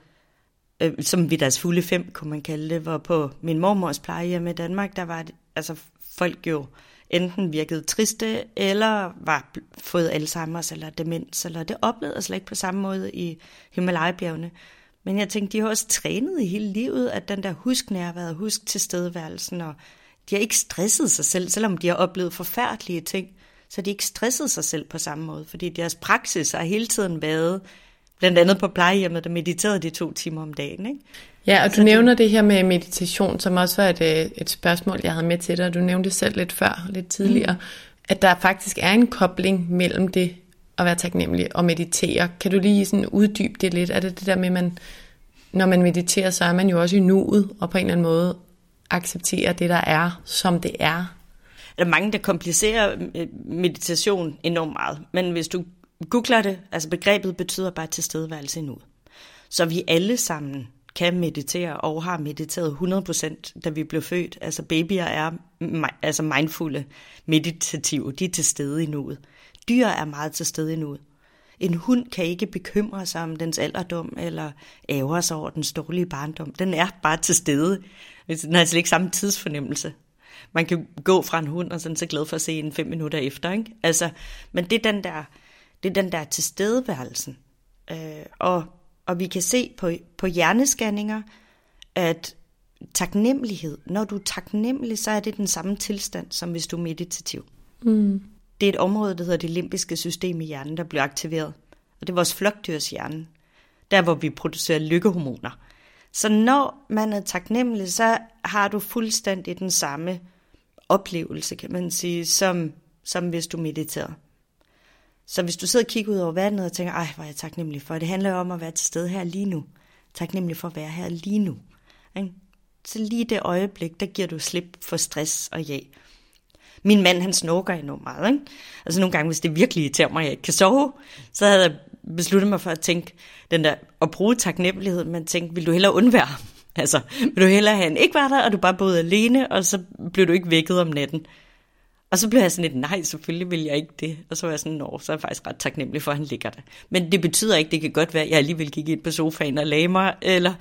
øh, som ved deres fulde fem, kunne man kalde det, hvor på min mormors plejehjem i Danmark, der var altså folk jo enten virkede triste, eller var fået Alzheimer's eller demens, eller det oplevede jeg slet ikke på samme måde i Himalaya-bjergene. Men jeg tænkte, de har også trænet i hele livet, at den der husk nærværet, husk tilstedeværelsen, og de har ikke stresset sig selv, selvom de har oplevet forfærdelige ting, så de ikke stresset sig selv på samme måde, fordi deres praksis har hele tiden været, blandt andet på plejehjemmet, der mediterede de to timer om dagen. Ikke? Ja, og du så nævner det... det her med meditation, som også var et, øh, et spørgsmål, jeg havde med til dig. Du nævnte det selv lidt før, lidt tidligere, mm. at der faktisk er en kobling mellem det at være taknemmelig og meditere. Kan du lige sådan uddybe det lidt? Er det det der med, at man, når man mediterer, så er man jo også i nuet, og på en eller anden måde accepterer det, der er, som det er? Der er mange, der komplicerer øh, meditation enormt meget. Men hvis du googler det, altså begrebet betyder bare tilstedeværelse i. Så vi alle sammen kan meditere og har mediteret 100%, da vi blev født. Altså babyer er altså mindfulde, meditative, de er til stede i nuet. Dyr er meget til stede i nuet. En hund kan ikke bekymre sig om dens alderdom eller ære sig over den dårlige barndom. Den er bare til stede. Den har slet ikke samme tidsfornemmelse. Man kan gå fra en hund og sådan så glad for at se en fem minutter efter. Ikke? Altså, men det er den der, det er den der tilstedeværelsen. Øh, og og vi kan se på, på hjernescanninger, at taknemmelighed, når du er taknemmelig, så er det den samme tilstand, som hvis du er meditativ. Mm. Det er et område, der hedder det limbiske system i hjernen, der bliver aktiveret. Og det er vores flokdyrshjerne. Der, hvor vi producerer lykkehormoner. Så når man er taknemmelig, så har du fuldstændig den samme oplevelse, kan man sige, som, som hvis du mediterer. Så hvis du sidder og kigger ud over vandet og tænker, ej, hvor er jeg taknemmelig for, det handler jo om at være til stede her lige nu. Taknemmelig for at være her lige nu. Ikke? Så lige det øjeblik, der giver du slip for stress og ja. Min mand, han snorker enormt meget. Ikke? Altså nogle gange, hvis det virkelig irriterer mig, at jeg ikke kan sove, så havde jeg besluttede mig for at tænke, den der, at bruge taknemmelighed, men tænke, vil du hellere undvære? Altså, vil du hellere have, han ikke var der, og du bare boede alene, og så blev du ikke vækket om natten? Og så blev jeg sådan lidt, nej, selvfølgelig vil jeg ikke det. Og så var jeg sådan, nå, så er jeg faktisk ret taknemmelig for, at han ligger der. Men det betyder ikke, det kan godt være, at jeg alligevel gik ind på sofaen og lagde mig, eller,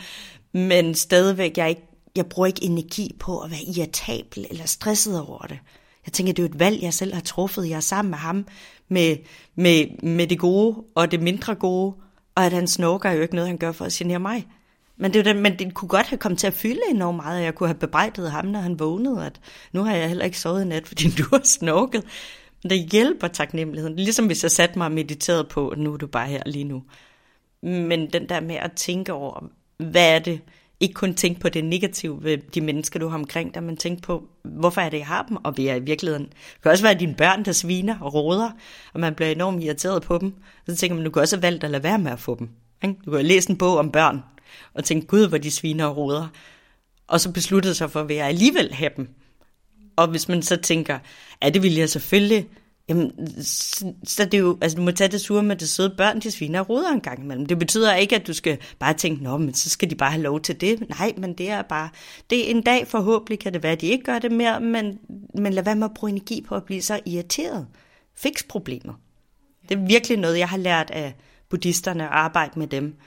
men stadigvæk, jeg, ikke, jeg bruger ikke energi på at være irritabel eller stresset over det. Jeg tænker, det er jo et valg, jeg selv har truffet. Jeg er sammen med ham, med, med, med det gode og det mindre gode, og at han snorker er jo ikke noget, han gør for at genere mig. Men det, den, men det kunne godt have kommet til at fylde enormt meget, og jeg kunne have bebrejdet ham, når han vågnede, at nu har jeg heller ikke sovet i nat, fordi du har snorket. Men det hjælper taknemmeligheden. Ligesom hvis jeg satte mig og mediterede på, at nu er du bare her lige nu. Men den der med at tænke over, hvad er det, ikke kun tænke på det negative ved de mennesker, du har omkring dig, men tænke på, hvorfor er det, jeg har dem, og vi er i virkeligheden. Det kan også være dine børn, der sviner og råder, og man bliver enormt irriteret på dem. Så tænker man, du kan også have valgt at lade være med at få dem. Du kan have en bog om børn, og tænke, gud, hvor de sviner og råder. Og så besluttede sig for, at jeg alligevel have dem. Og hvis man så tænker, ja, det vil jeg selvfølgelig, jamen, så, så det er jo, altså du må tage det sure med det søde børn, de sviner og ruder en gang imellem. Det betyder ikke, at du skal bare tænke, nå, men så skal de bare have lov til det. Nej, men det er bare, det er en dag forhåbentlig kan det være, at de ikke gør det mere, men, men lad være med at bruge energi på at blive så irriteret. Fix problemer. Det er virkelig noget, jeg har lært af buddhisterne at arbejde med dem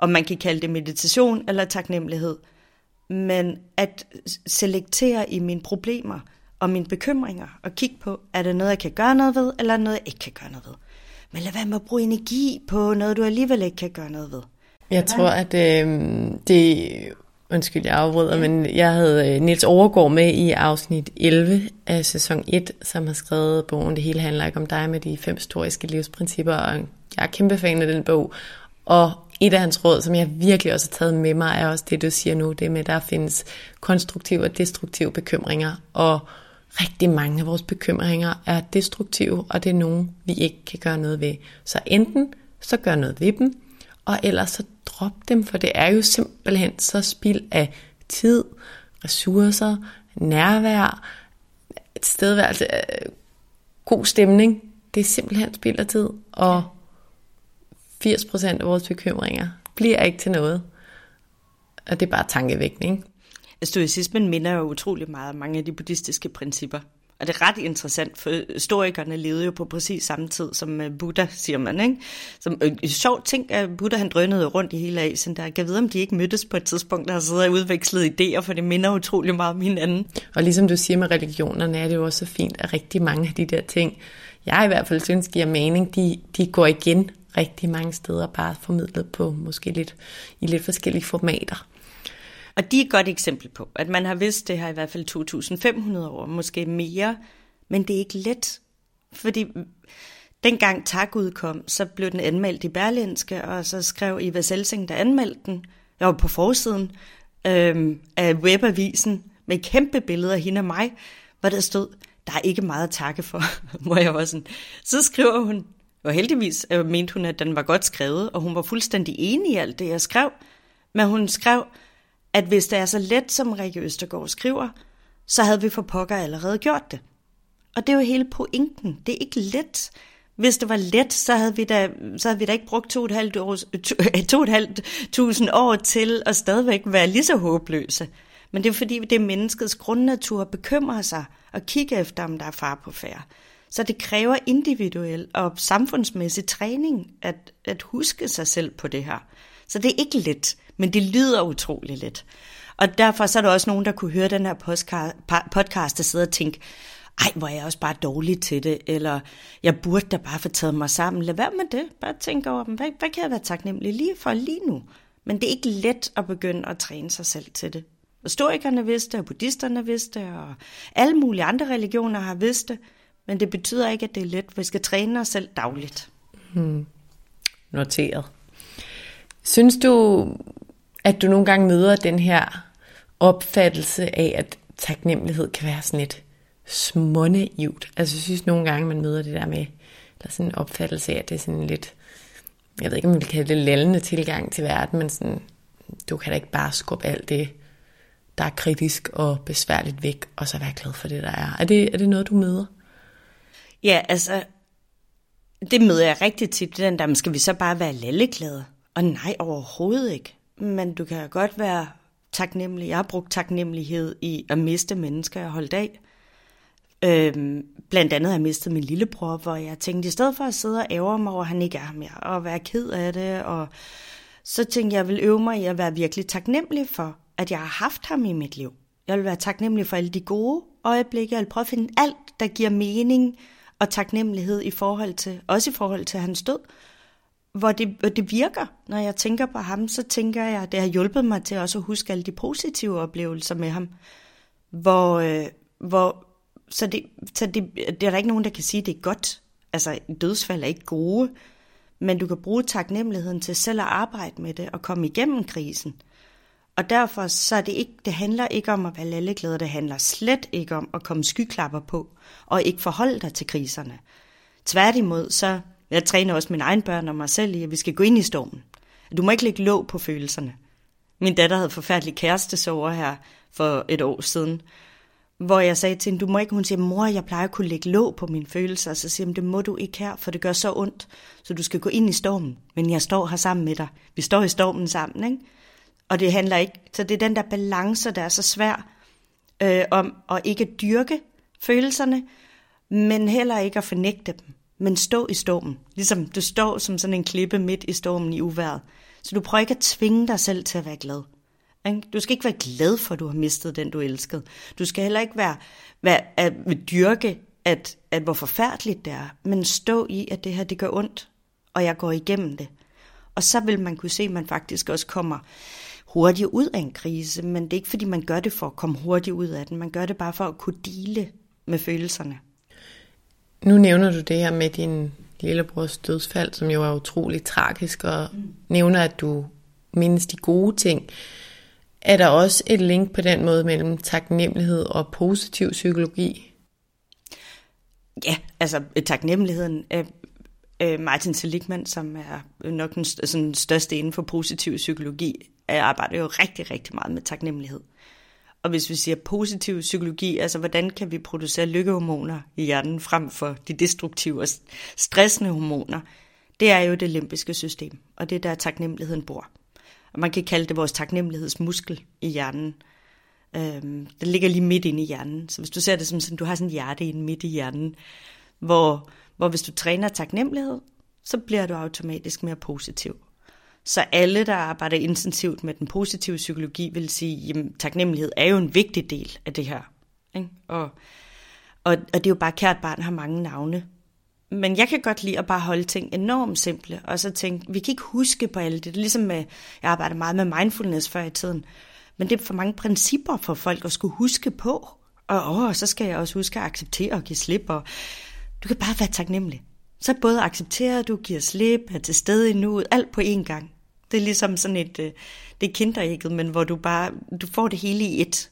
om man kan kalde det meditation eller taknemmelighed. Men at selektere i mine problemer og mine bekymringer og kigge på, er det noget, jeg kan gøre noget ved, eller noget, jeg ikke kan gøre noget ved. Men lad være med at bruge energi på noget, du alligevel ikke kan gøre noget ved. Jeg tror, at øh, det... Undskyld, jeg afbryder, ja. men jeg havde øh, Niels Overgaard med i afsnit 11 af sæson 1, som har skrevet bogen Det hele handler ikke om dig med de fem historiske livsprincipper, og jeg er kæmpe fan af den bog. Og et af hans råd, som jeg virkelig også har taget med mig, er også det, du siger nu, det med, at der findes konstruktive og destruktive bekymringer, og rigtig mange af vores bekymringer er destruktive, og det er nogen, vi ikke kan gøre noget ved. Så enten så gør noget ved dem, og ellers så drop dem, for det er jo simpelthen så spild af tid, ressourcer, nærvær, et øh, god stemning. Det er simpelthen spild af tid, og 80% af vores bekymringer bliver ikke til noget. Og det er bare tankevækkende, ikke? Stoicismen minder jo utrolig meget om mange af de buddhistiske principper. Og det er ret interessant, for historikerne levede jo på præcis samme tid som øh, Buddha, siger man. Ikke? Som øh, en sjov ting, at Buddha han drønede rundt i hele Asien. Der kan vide, om de ikke mødtes på et tidspunkt, der har siddet og udvekslet idéer, for det minder utrolig meget om hinanden. Og ligesom du siger med religionerne, er det jo også så fint, at rigtig mange af de der ting, jeg i hvert fald synes giver mening, de, de går igen rigtig mange steder, bare formidlet på måske lidt i lidt forskellige formater. Og de er et godt eksempel på, at man har vidst det her i hvert fald 2.500 år, måske mere, men det er ikke let. Fordi dengang tak udkom, så blev den anmeldt i Berlinske, og så skrev Eva Selsing, der anmeldte den, jeg var på forsiden øhm, af webavisen, med kæmpe billeder af hende og mig, hvor der stod, der er ikke meget at takke for, hvor jeg var sådan. Så skriver hun, og heldigvis øh, mente hun, at den var godt skrevet, og hun var fuldstændig enig i alt det, jeg skrev, men hun skrev, at hvis det er så let, som Rikke Østergaard skriver, så havde vi for pokker allerede gjort det. Og det er jo hele pointen. Det er ikke let. Hvis det var let, så havde vi da, så havde vi da ikke brugt to og et halvt, år, år til at stadigvæk være lige så håbløse. Men det er fordi, det er menneskets grundnatur at bekymre sig og kigge efter, om der er far på færre. Så det kræver individuel og samfundsmæssig træning at, at huske sig selv på det her. Så det er ikke let, men det lyder utrolig let. Og derfor så er der også nogen, der kunne høre den her podcast, og sidde og tænke, ej, hvor er jeg også bare dårlig til det, eller jeg burde da bare få taget mig sammen. Lad være med det. Bare tænk over, hvad, hvad kan jeg være taknemmelig lige for lige nu? Men det er ikke let at begynde at træne sig selv til det. Og Historikerne vidste og buddhisterne vidste, og alle mulige andre religioner har vidst det, men det betyder ikke, at det er let. Vi skal træne os selv dagligt. Hmm. Noteret. Synes du, at du nogle gange møder den her opfattelse af, at taknemmelighed kan være sådan lidt smånaivt? Altså jeg synes nogle gange, man møder det der med, der sådan en opfattelse af, at det er sådan lidt, jeg ved ikke, om man kan kalde det lallende tilgang til verden, men sådan, du kan da ikke bare skubbe alt det, der er kritisk og besværligt væk, og så være glad for det, der er. Er det, er det noget, du møder? Ja, altså, det møder jeg rigtig tit, den der, skal vi så bare være lalleglade? Og nej, overhovedet ikke. Men du kan godt være taknemmelig. Jeg har brugt taknemmelighed i at miste mennesker, jeg holdt af. Øhm, blandt andet har jeg mistet min lillebror, hvor jeg tænkte, i stedet for at sidde og ære mig over, at han ikke er mere, og være ked af det, og så tænkte jeg, jeg vil øve mig i at være virkelig taknemmelig for, at jeg har haft ham i mit liv. Jeg vil være taknemmelig for alle de gode øjeblikke. Jeg vil prøve at finde alt, der giver mening og taknemmelighed i forhold til, også i forhold til hans død hvor det, hvor det virker. Når jeg tænker på ham, så tænker jeg, at det har hjulpet mig til også at huske alle de positive oplevelser med ham. Hvor, øh, hvor, så det, så det, det er der ikke nogen, der kan sige, at det er godt. Altså, dødsfald er ikke gode, men du kan bruge taknemmeligheden til selv at arbejde med det og komme igennem krisen. Og derfor så er det ikke, det handler ikke om at være lalleglad, det handler slet ikke om at komme skyklapper på og ikke forholde dig til kriserne. Tværtimod, så jeg træner også mine egne børn og mig selv i, at vi skal gå ind i stormen. Du må ikke lægge låg på følelserne. Min datter havde forfærdelig kærestesover her for et år siden, hvor jeg sagde til hende, du må ikke, hun siger, mor, jeg plejer at kunne lægge låg på mine følelser, så siger hun, det må du ikke her, for det gør så ondt, så du skal gå ind i stormen, men jeg står her sammen med dig. Vi står i stormen sammen, ikke? Og det handler ikke, så det er den der balance, der er så svær, øh, om at ikke dyrke følelserne, men heller ikke at fornægte dem men stå i stormen. Ligesom du står som sådan en klippe midt i stormen i uværet. Så du prøver ikke at tvinge dig selv til at være glad. Du skal ikke være glad for, at du har mistet den, du elskede. Du skal heller ikke være, være at dyrke, at, at hvor forfærdeligt det er, men stå i, at det her det gør ondt, og jeg går igennem det. Og så vil man kunne se, at man faktisk også kommer hurtigt ud af en krise, men det er ikke fordi, man gør det for at komme hurtigt ud af den. Man gør det bare for at kunne dele med følelserne. Nu nævner du det her med din lillebrors dødsfald, som jo er utrolig tragisk, og mm. nævner, at du mindes de gode ting. Er der også et link på den måde mellem taknemmelighed og positiv psykologi? Ja, altså taknemmeligheden er Martin Seligman, som er nok den sådan, største inden for positiv psykologi, arbejder jo rigtig, rigtig meget med taknemmelighed. Og hvis vi siger positiv psykologi, altså hvordan kan vi producere lykkehormoner i hjernen frem for de destruktive og stressende hormoner, det er jo det limbiske system, og det er der taknemmeligheden bor. Og man kan kalde det vores taknemmelighedsmuskel i hjernen. Øhm, den ligger lige midt inde i hjernen. Så hvis du ser det som sådan, du har sådan en hjerte inde midt i hjernen, hvor, hvor hvis du træner taknemmelighed, så bliver du automatisk mere positiv. Så alle, der arbejder intensivt med den positive psykologi, vil sige, at taknemmelighed er jo en vigtig del af det her. Ikke? Og, og, og det er jo bare, kært barn har mange navne. Men jeg kan godt lide at bare holde ting enormt simple, og så tænke, vi kan ikke huske på alt det. Det er ligesom med, jeg arbejder meget med mindfulness før i tiden, men det er for mange principper for folk at skulle huske på. Og åh, så skal jeg også huske at acceptere og give slip, og du kan bare være taknemmelig. Så både accepterer du, giver slip, er til stede i nuet, alt på én gang. Det er ligesom sådan et, øh, det er kinderægget, men hvor du bare, du får det hele i et.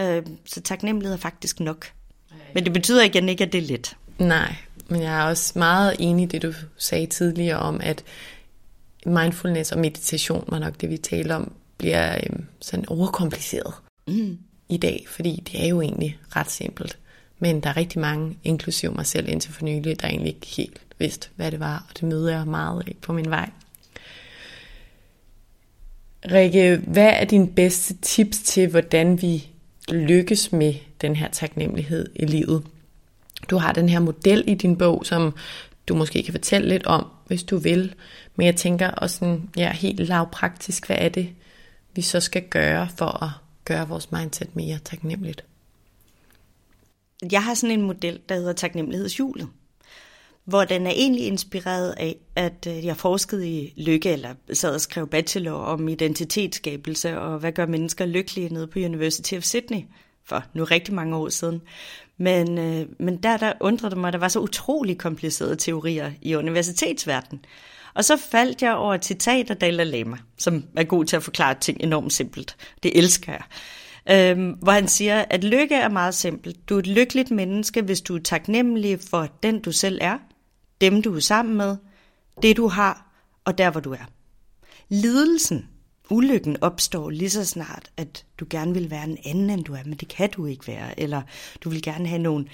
Øh, så taknemmelighed er faktisk nok. Men det betyder igen ikke, at det er let. Nej, men jeg er også meget enig i det, du sagde tidligere om, at mindfulness og meditation var nok det, vi talte om, bliver øhm, sådan overkompliceret mm. i dag, fordi det er jo egentlig ret simpelt. Men der er rigtig mange, inklusiv mig selv indtil for nylig, der egentlig ikke helt vidste, hvad det var, og det møder jeg meget af på min vej. Rikke, hvad er din bedste tips til, hvordan vi lykkes med den her taknemmelighed i livet? Du har den her model i din bog, som du måske kan fortælle lidt om, hvis du vil. Men jeg tænker også sådan, ja, helt lavpraktisk, hvad er det, vi så skal gøre for at gøre vores mindset mere taknemmeligt? Jeg har sådan en model, der hedder taknemmelighedshjulet, hvor den er egentlig inspireret af, at øh, jeg forskede i lykke, eller sad og skrev bachelor om identitetsskabelse, og hvad gør mennesker lykkelige nede på University of Sydney for nu rigtig mange år siden. Men, øh, men der, der undrede det mig, at der var så utrolig komplicerede teorier i universitetsverdenen. Og så faldt jeg over et citat af Dalai Lama, som er god til at forklare ting enormt simpelt. Det elsker jeg. Øhm, hvor han siger, at lykke er meget simpelt. Du er et lykkeligt menneske, hvis du er taknemmelig for den, du selv er, dem, du er sammen med, det, du har, og der, hvor du er. Lidelsen, ulykken opstår lige så snart, at du gerne vil være en anden, end du er, men det kan du ikke være. Eller du vil gerne have nogle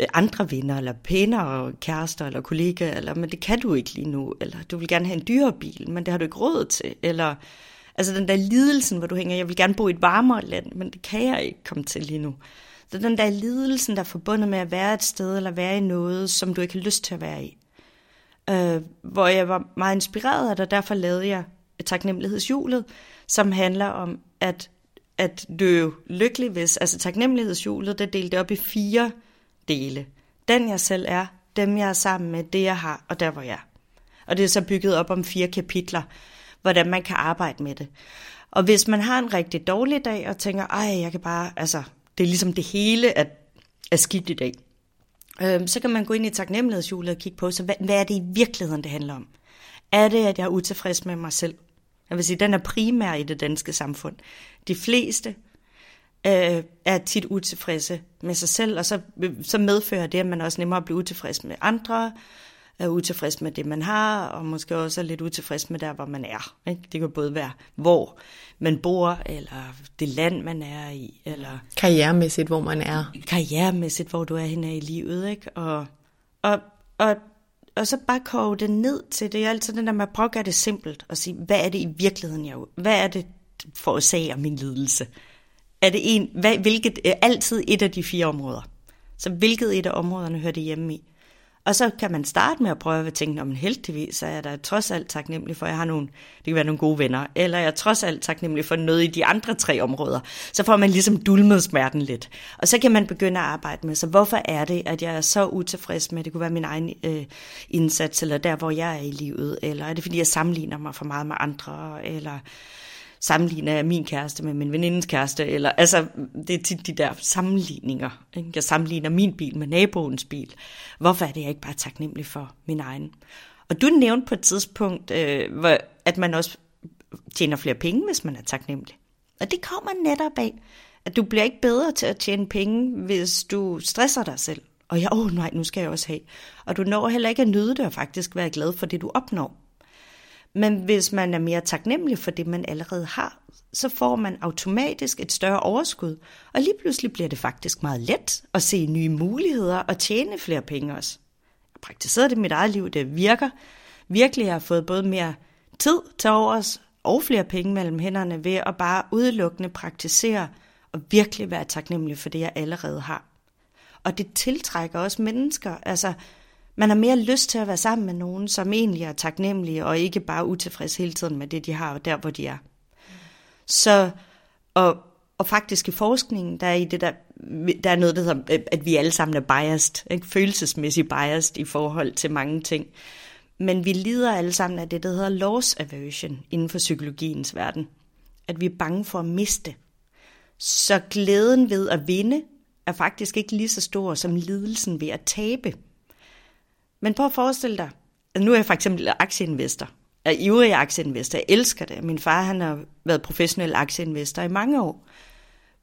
øh, andre venner, eller pænere kærester, eller kollegaer, eller, men det kan du ikke lige nu. Eller du vil gerne have en dyre bil, men det har du ikke råd til. Eller altså den der lidelsen, hvor du hænger, jeg vil gerne bo i et varmere land, men det kan jeg ikke komme til lige nu. Så den der lidelsen, der er forbundet med at være et sted, eller være i noget, som du ikke har lyst til at være i. Øh, hvor jeg var meget inspireret af det, og derfor lavede jeg taknemmelighedshjulet, som handler om, at, at du er lykkelig hvis, altså taknemmelighedshjulet, det er delt op i fire dele. Den jeg selv er, dem jeg er sammen med, det jeg har, og der hvor jeg er. Og det er så bygget op om fire kapitler, hvordan man kan arbejde med det. Og hvis man har en rigtig dårlig dag og tænker, ej, jeg kan bare, altså, det er ligesom det hele er, er skidt i dag, øh, så kan man gå ind i taknemmelighedshjulet og kigge på, så hvad, hvad er det i virkeligheden, det handler om? Er det, at jeg er utilfreds med mig selv? Jeg vil sige, den er primær i det danske samfund. De fleste øh, er tit utilfredse med sig selv, og så, så medfører det, at man også nemmere bliver utilfreds med andre, er utilfreds med det, man har, og måske også er lidt utilfreds med der, hvor man er. Ikke? Det kan både være, hvor man bor, eller det land, man er i. Eller karrieremæssigt, hvor man er. Karrieremæssigt, hvor du er henne i livet. Ikke? Og, og, og, og så bare koge det ned til det. Er altid den der med at prøve at gøre det simpelt, og sige, hvad er det i virkeligheden, jeg Hvad er det for at sige om min lidelse? Er det en, hvad, hvilket er altid et af de fire områder? Så hvilket et af områderne hører det hjemme i? Og så kan man starte med at prøve at tænke, om heldigvis så er jeg da trods alt taknemmelig for, at jeg har nogle, det kan være nogle gode venner, eller jeg er trods alt taknemmelig for noget i de andre tre områder. Så får man ligesom dulmet smerten lidt. Og så kan man begynde at arbejde med, så hvorfor er det, at jeg er så utilfreds med, det kunne være min egen øh, indsats, eller der, hvor jeg er i livet, eller er det, fordi jeg sammenligner mig for meget med andre, eller sammenligner jeg min kæreste med min venindes kæreste, eller altså, det er tit de der sammenligninger. Ikke? Jeg sammenligner min bil med naboens bil. Hvorfor er det, jeg ikke bare taknemmelig for min egen? Og du nævnte på et tidspunkt, øh, hvor, at man også tjener flere penge, hvis man er taknemmelig. Og det kommer netop af, at du bliver ikke bedre til at tjene penge, hvis du stresser dig selv. Og ja, åh oh, nej, nu skal jeg også have. Og du når heller ikke at nyde det og faktisk være glad for det, du opnår. Men hvis man er mere taknemmelig for det, man allerede har, så får man automatisk et større overskud, og lige pludselig bliver det faktisk meget let at se nye muligheder og tjene flere penge også. Jeg praktiserer det i mit eget liv, det virker, virkelig har fået både mere tid til overs og flere penge mellem hænderne ved at bare udelukkende praktisere og virkelig være taknemmelig for det, jeg allerede har. Og det tiltrækker også mennesker. Altså, man har mere lyst til at være sammen med nogen, som egentlig er taknemmelige, og ikke bare utilfreds hele tiden med det, de har, og der, hvor de er. Så, og, og faktisk i forskningen, der er, i det der, der er noget, der hedder, øh, at vi alle sammen er biased, ikke? følelsesmæssigt biased i forhold til mange ting. Men vi lider alle sammen af det, der hedder loss aversion inden for psykologiens verden. At vi er bange for at miste. Så glæden ved at vinde er faktisk ikke lige så stor som lidelsen ved at tabe. Men prøv at forestille dig, at nu er jeg for eksempel aktieinvestor. Jeg er ivrig aktieinvestor. Jeg elsker det. Min far han har været professionel aktieinvestor i mange år.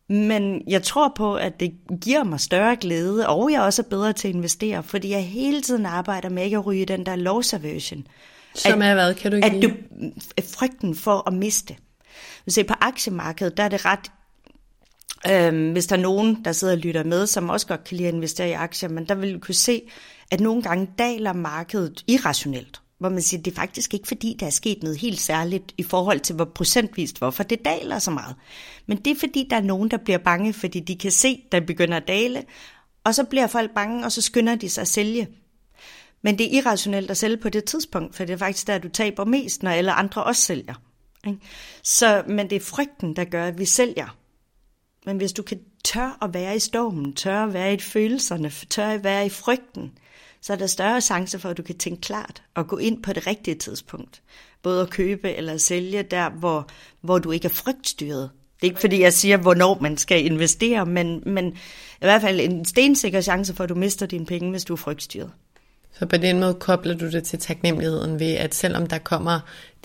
Men jeg tror på, at det giver mig større glæde, og jeg også er bedre til at investere, fordi jeg hele tiden arbejder med ikke at ryge den der loss aversion. Som at, er hvad? Kan du ikke At du, frygten for at miste. Hvis på aktiemarkedet, der er det ret Øhm, hvis der er nogen, der sidder og lytter med, som også godt kan lide at investere i aktier, men der vil du kunne se, at nogle gange daler markedet irrationelt. Hvor man siger, det er faktisk ikke fordi, der er sket noget helt særligt i forhold til, hvor procentvist hvorfor det daler så meget. Men det er fordi, der er nogen, der bliver bange, fordi de kan se, der begynder at dale, og så bliver folk bange, og så skynder de sig at sælge. Men det er irrationelt at sælge på det tidspunkt, for det er faktisk der, du taber mest, når alle andre også sælger. Så, men det er frygten, der gør, at vi sælger. Men hvis du kan tør at være i stormen, tør at være i følelserne, tør at være i frygten, så er der større chance for, at du kan tænke klart og gå ind på det rigtige tidspunkt. Både at købe eller sælge der, hvor, hvor du ikke er frygtstyret. Det er ikke fordi, jeg siger, hvornår man skal investere, men, men i hvert fald en stensikker chance for, at du mister dine penge, hvis du er frygtstyret. Så på den måde kobler du det til taknemmeligheden ved, at selvom der kommer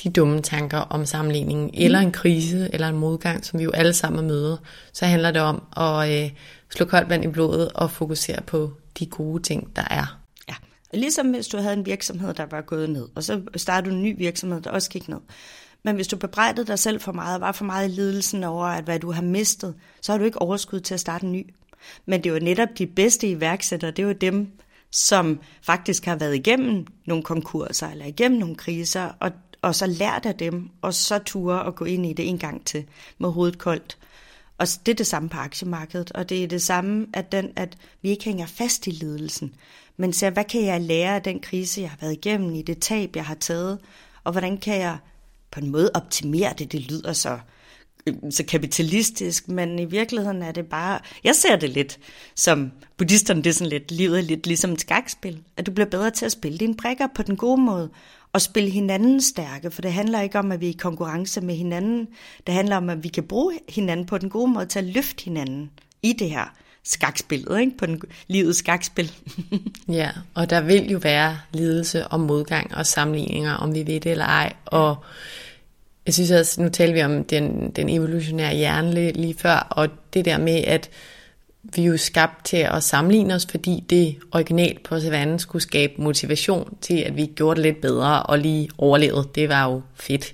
de dumme tanker om sammenligningen, mm. eller en krise, eller en modgang, som vi jo alle sammen møder, så handler det om at øh, slå koldt vand i blodet og fokusere på de gode ting, der er. Ligesom hvis du havde en virksomhed, der var gået ned, og så startede du en ny virksomhed, der også gik ned. Men hvis du bebrejdede dig selv for meget, og var for meget i lidelsen over, at hvad du har mistet, så har du ikke overskud til at starte en ny. Men det er jo netop de bedste iværksættere, det er jo dem, som faktisk har været igennem nogle konkurser eller igennem nogle kriser, og, og så lært af dem, og så ture at gå ind i det en gang til med hovedet koldt. Og det er det samme på aktiemarkedet, og det er det samme, at, den, at vi ikke hænger fast i lidelsen men ser, hvad kan jeg lære af den krise, jeg har været igennem, i det tab, jeg har taget, og hvordan kan jeg på en måde optimere det, det lyder så øh, så kapitalistisk, men i virkeligheden er det bare, jeg ser det lidt som buddhisterne, det er sådan lidt, livet er lidt ligesom et skakspil, at du bliver bedre til at spille dine brækker på den gode måde, og spille hinanden stærke, for det handler ikke om, at vi er i konkurrence med hinanden, det handler om, at vi kan bruge hinanden på den gode måde til at løfte hinanden i det her skakspillet, ikke? på den, livets skakspil. ja, og der vil jo være lidelse og modgang og sammenligninger, om vi ved det eller ej, og jeg synes også, nu taler vi om den, den evolutionære hjerne lige, lige før, og det der med, at vi er jo skabt til at sammenligne os, fordi det originalt på savannen skulle skabe motivation til, at vi gjorde det lidt bedre og lige overlevede. Det var jo fedt.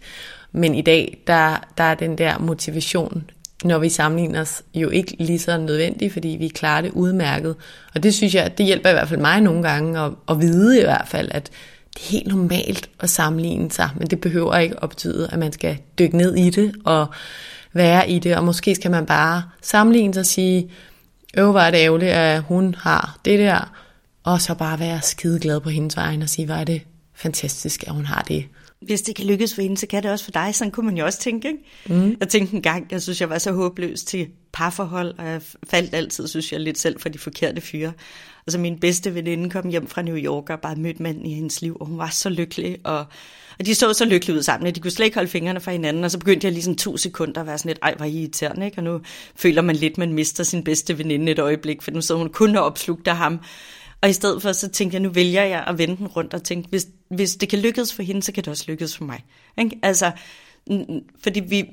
Men i dag, der, der er den der motivation, når vi sammenligner os, jo ikke lige så nødvendig, fordi vi klarer det udmærket. Og det synes jeg, det hjælper i hvert fald mig nogle gange at, at vide i hvert fald, at det er helt normalt at sammenligne sig, men det behøver ikke at betyde, at man skal dykke ned i det og være i det, og måske skal man bare sammenligne sig og sige, øv, hvor er det ærgerligt, at hun har det der, og så bare være skideglad på hendes vegne og sige, hvor er det fantastisk, at hun har det. Hvis det kan lykkes for hende, så kan det også for dig. Sådan kunne man jo også tænke. Ikke? Mm. Jeg tænkte en gang, jeg synes, jeg var så håbløs til parforhold, og jeg faldt altid, synes jeg, lidt selv for de forkerte fyre. Altså min bedste veninde kom hjem fra New York og bare mødte manden i hendes liv, og hun var så lykkelig, og, og de så så lykkelige ud sammen, at de kunne slet ikke holde fingrene fra hinanden, og så begyndte jeg lige sådan to sekunder at være sådan lidt, ej, hvor irriterende, ikke? Og nu føler man lidt, man mister sin bedste veninde et øjeblik, for nu sidder hun kun og opslugt af ham. Og i stedet for, så tænkte jeg, nu vælger jeg at vende den rundt og tænke, hvis, hvis det kan lykkes for hende, så kan det også lykkes for mig. Ikke? Altså, fordi vi,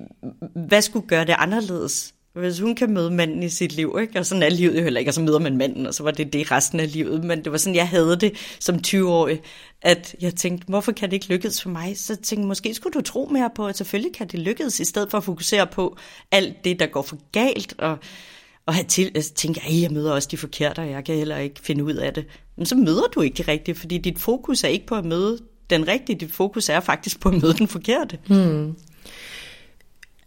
hvad skulle gøre det anderledes? Hvis hun kan møde manden i sit liv, ikke? og sådan er livet jo heller ikke, og så møder man manden, og så var det det resten af livet. Men det var sådan, jeg havde det som 20-årig, at jeg tænkte, hvorfor kan det ikke lykkes for mig? Så jeg tænkte, måske skulle du tro mere på, at selvfølgelig kan det lykkes, i stedet for at fokusere på alt det, der går for galt, og, og have til, altså, tænke, at jeg møder også de forkerte, og jeg kan heller ikke finde ud af det. Men så møder du ikke det rigtige, fordi dit fokus er ikke på at møde den rigtige. Dit fokus er faktisk på at møde den forkerte. Hmm.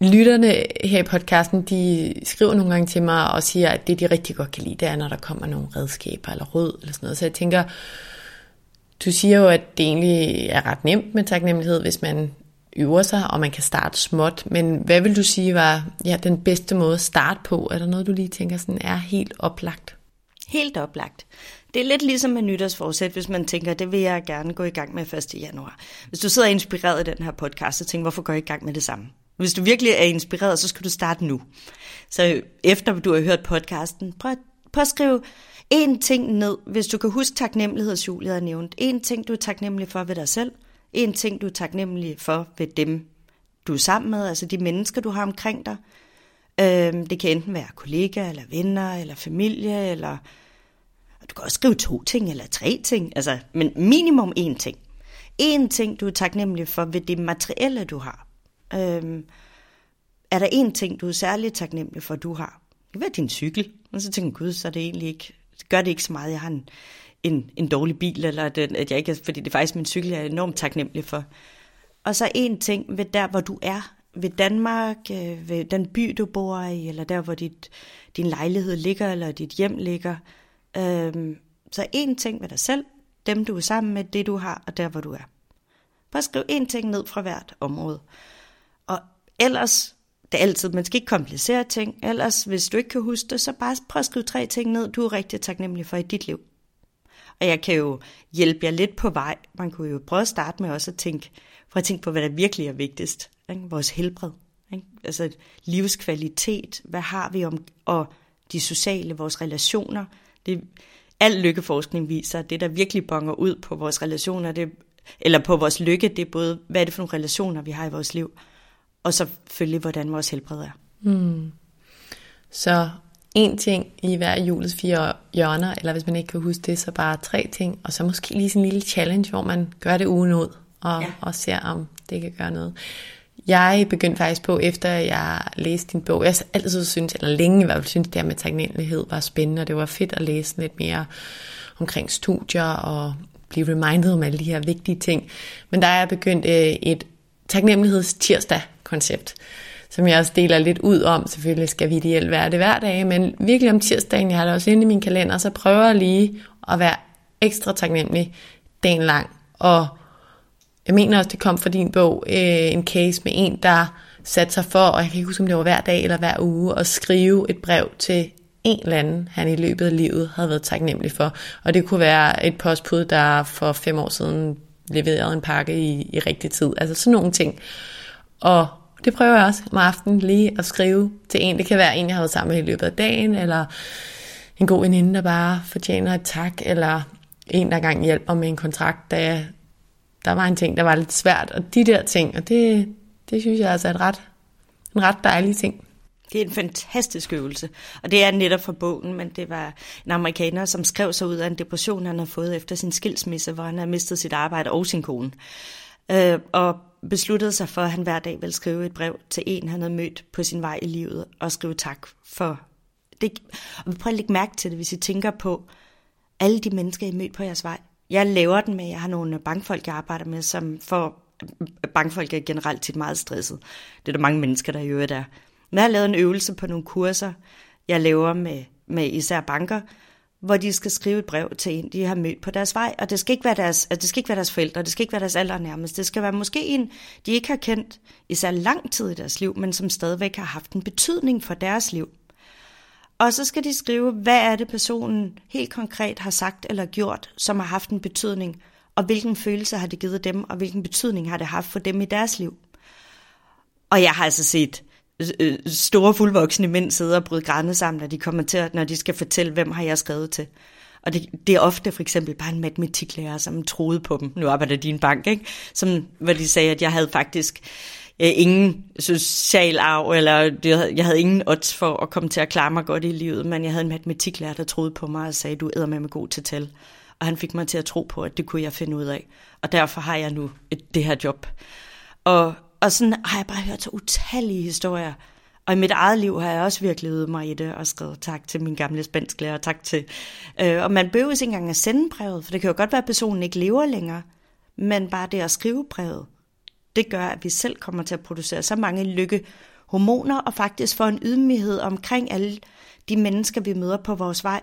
Lytterne her i podcasten, de skriver nogle gange til mig og siger, at det de rigtig godt kan lide, det er, når der kommer nogle redskaber eller råd eller sådan noget. Så jeg tænker, du siger jo, at det egentlig er ret nemt med taknemmelighed, hvis man øver sig, og man kan starte småt. Men hvad vil du sige var ja, den bedste måde at starte på? Er der noget, du lige tænker sådan er helt oplagt? Helt oplagt. Det er lidt ligesom med nytårsforsæt, hvis man tænker, det vil jeg gerne gå i gang med 1. januar. Hvis du sidder inspireret i den her podcast, så tænk, hvorfor går jeg i gang med det samme? Hvis du virkelig er inspireret, så skal du starte nu. Så efter du har hørt podcasten, prøv, at skrive en ting ned, hvis du kan huske taknemmelighedshjulet har nævnt. En ting, du er taknemmelig for ved dig selv. En ting, du er taknemmelig for ved dem, du er sammen med, altså de mennesker, du har omkring dig. Øhm, det kan enten være kollegaer, eller venner, eller familie, eller du kan også skrive to ting, eller tre ting, altså, men minimum én ting. En ting, du er taknemmelig for ved det materielle, du har. Øhm, er der en ting, du er særligt taknemmelig for, du har? Det kan være din cykel. Og så tænker jeg, gud, så er det egentlig ikke, gør det ikke så meget, jeg har en, en, en dårlig bil, eller at, øh, at jeg ikke, fordi det er faktisk min cykel, jeg er enormt taknemmelig for. Og så en ting ved der, hvor du er, ved Danmark, øh, ved den by, du bor i, eller der, hvor dit, din lejlighed ligger, eller dit hjem ligger. Øhm, så en ting ved dig selv, dem du er sammen med, det du har, og der, hvor du er. Bare skriv en ting ned fra hvert område. Og ellers, det er altid, man skal ikke komplicere ting, ellers hvis du ikke kan huske det, så bare prøv at skrive tre ting ned, du er rigtig taknemmelig for i dit liv. Og jeg kan jo hjælpe jer lidt på vej. Man kunne jo prøve at starte med også at tænke, for at tænke på, hvad der virkelig er vigtigst. Ikke? Vores helbred. Ikke? Altså livskvalitet. Hvad har vi om, og de sociale, vores relationer. Det, al lykkeforskning viser, at det, der virkelig bonger ud på vores relationer, det, eller på vores lykke, det er både, hvad er det for nogle relationer, vi har i vores liv, og selvfølgelig, hvordan vores helbred er. Mm. Så en ting i hver julets fire hjørner, eller hvis man ikke kan huske det, så bare tre ting, og så måske lige sådan en lille challenge, hvor man gør det ugen ud, og, ja. og ser om det kan gøre noget. Jeg begyndte faktisk på, efter jeg læste din bog, jeg altid synes, eller længe i hvert fald synes, det her med taknemmelighed var spændende, og det var fedt at læse lidt mere omkring studier, og blive reminded om alle de her vigtige ting. Men der er jeg begyndt øh, et taknemmeligheds tirsdag koncept som jeg også deler lidt ud om. Selvfølgelig skal vi ideelt være det hver dag, men virkelig om tirsdagen, jeg har det også inde i min kalender, så prøver jeg lige at være ekstra taknemmelig dagen lang. Og jeg mener også, det kom fra din bog, øh, en case med en, der satte sig for, og jeg kan ikke huske, om det var hver dag eller hver uge, at skrive et brev til en eller anden, han i løbet af livet havde været taknemmelig for. Og det kunne være et postbud, der for fem år siden leverede en pakke i, i rigtig tid. Altså sådan nogle ting. Og det prøver jeg også om aftenen lige at skrive til en. Det kan være en, jeg har været sammen med i løbet af dagen, eller en god veninde, der bare fortjener et tak, eller en, der gang hjælper med en kontrakt, da jeg, der var en ting, der var lidt svært, og de der ting, og det, det synes jeg altså er et ret, en ret dejlig ting. Det er en fantastisk øvelse, og det er netop fra bogen, men det var en amerikaner, som skrev sig ud af en depression, han har fået efter sin skilsmisse, hvor han har mistet sit arbejde og sin kone. Øh, og besluttede sig for, at han hver dag ville skrive et brev til en, han havde mødt på sin vej i livet, og skrive tak for det. Og prøv at lægge mærke til det, hvis I tænker på alle de mennesker, I mødt på jeres vej. Jeg laver den med, jeg har nogle bankfolk, jeg arbejder med, som for bankfolk er generelt tit meget stresset. Det er der mange mennesker, der i øvrigt er. Men jeg har lavet en øvelse på nogle kurser, jeg laver med, med især banker, hvor de skal skrive et brev til en, de har mødt på deres vej, og det skal ikke være deres, altså det skal ikke være deres forældre, det skal ikke være deres allernærmeste, det skal være måske en, de ikke har kendt i så lang tid i deres liv, men som stadigvæk har haft en betydning for deres liv. Og så skal de skrive, hvad er det personen helt konkret har sagt eller gjort, som har haft en betydning, og hvilken følelse har det givet dem, og hvilken betydning har det haft for dem i deres liv. Og jeg har altså set Øh, store fuldvoksne mænd sidder og bryder grænne sammen, når de kommer til, når de skal fortælle, hvem har jeg skrevet til. Og det, det er ofte for eksempel bare en matematiklærer, som troede på dem. Nu arbejder de i en bank, ikke? Som, hvor de sagde, at jeg havde faktisk øh, ingen social arv, eller jeg havde ingen odds for at komme til at klare mig godt i livet, men jeg havde en matematiklærer, der troede på mig og sagde, du æder med mig god til tal. Og han fik mig til at tro på, at det kunne jeg finde ud af. Og derfor har jeg nu et, det her job. Og, og sådan har jeg bare hørt så utallige historier. Og i mit eget liv har jeg også virkelig øvet mig i det, og skrevet tak til min gamle spansklærer, og tak til... Øh, og man behøver ikke engang at sende brevet, for det kan jo godt være, at personen ikke lever længere. Men bare det at skrive brevet, det gør, at vi selv kommer til at producere så mange lykkehormoner, og faktisk får en ydmyghed omkring alle de mennesker, vi møder på vores vej,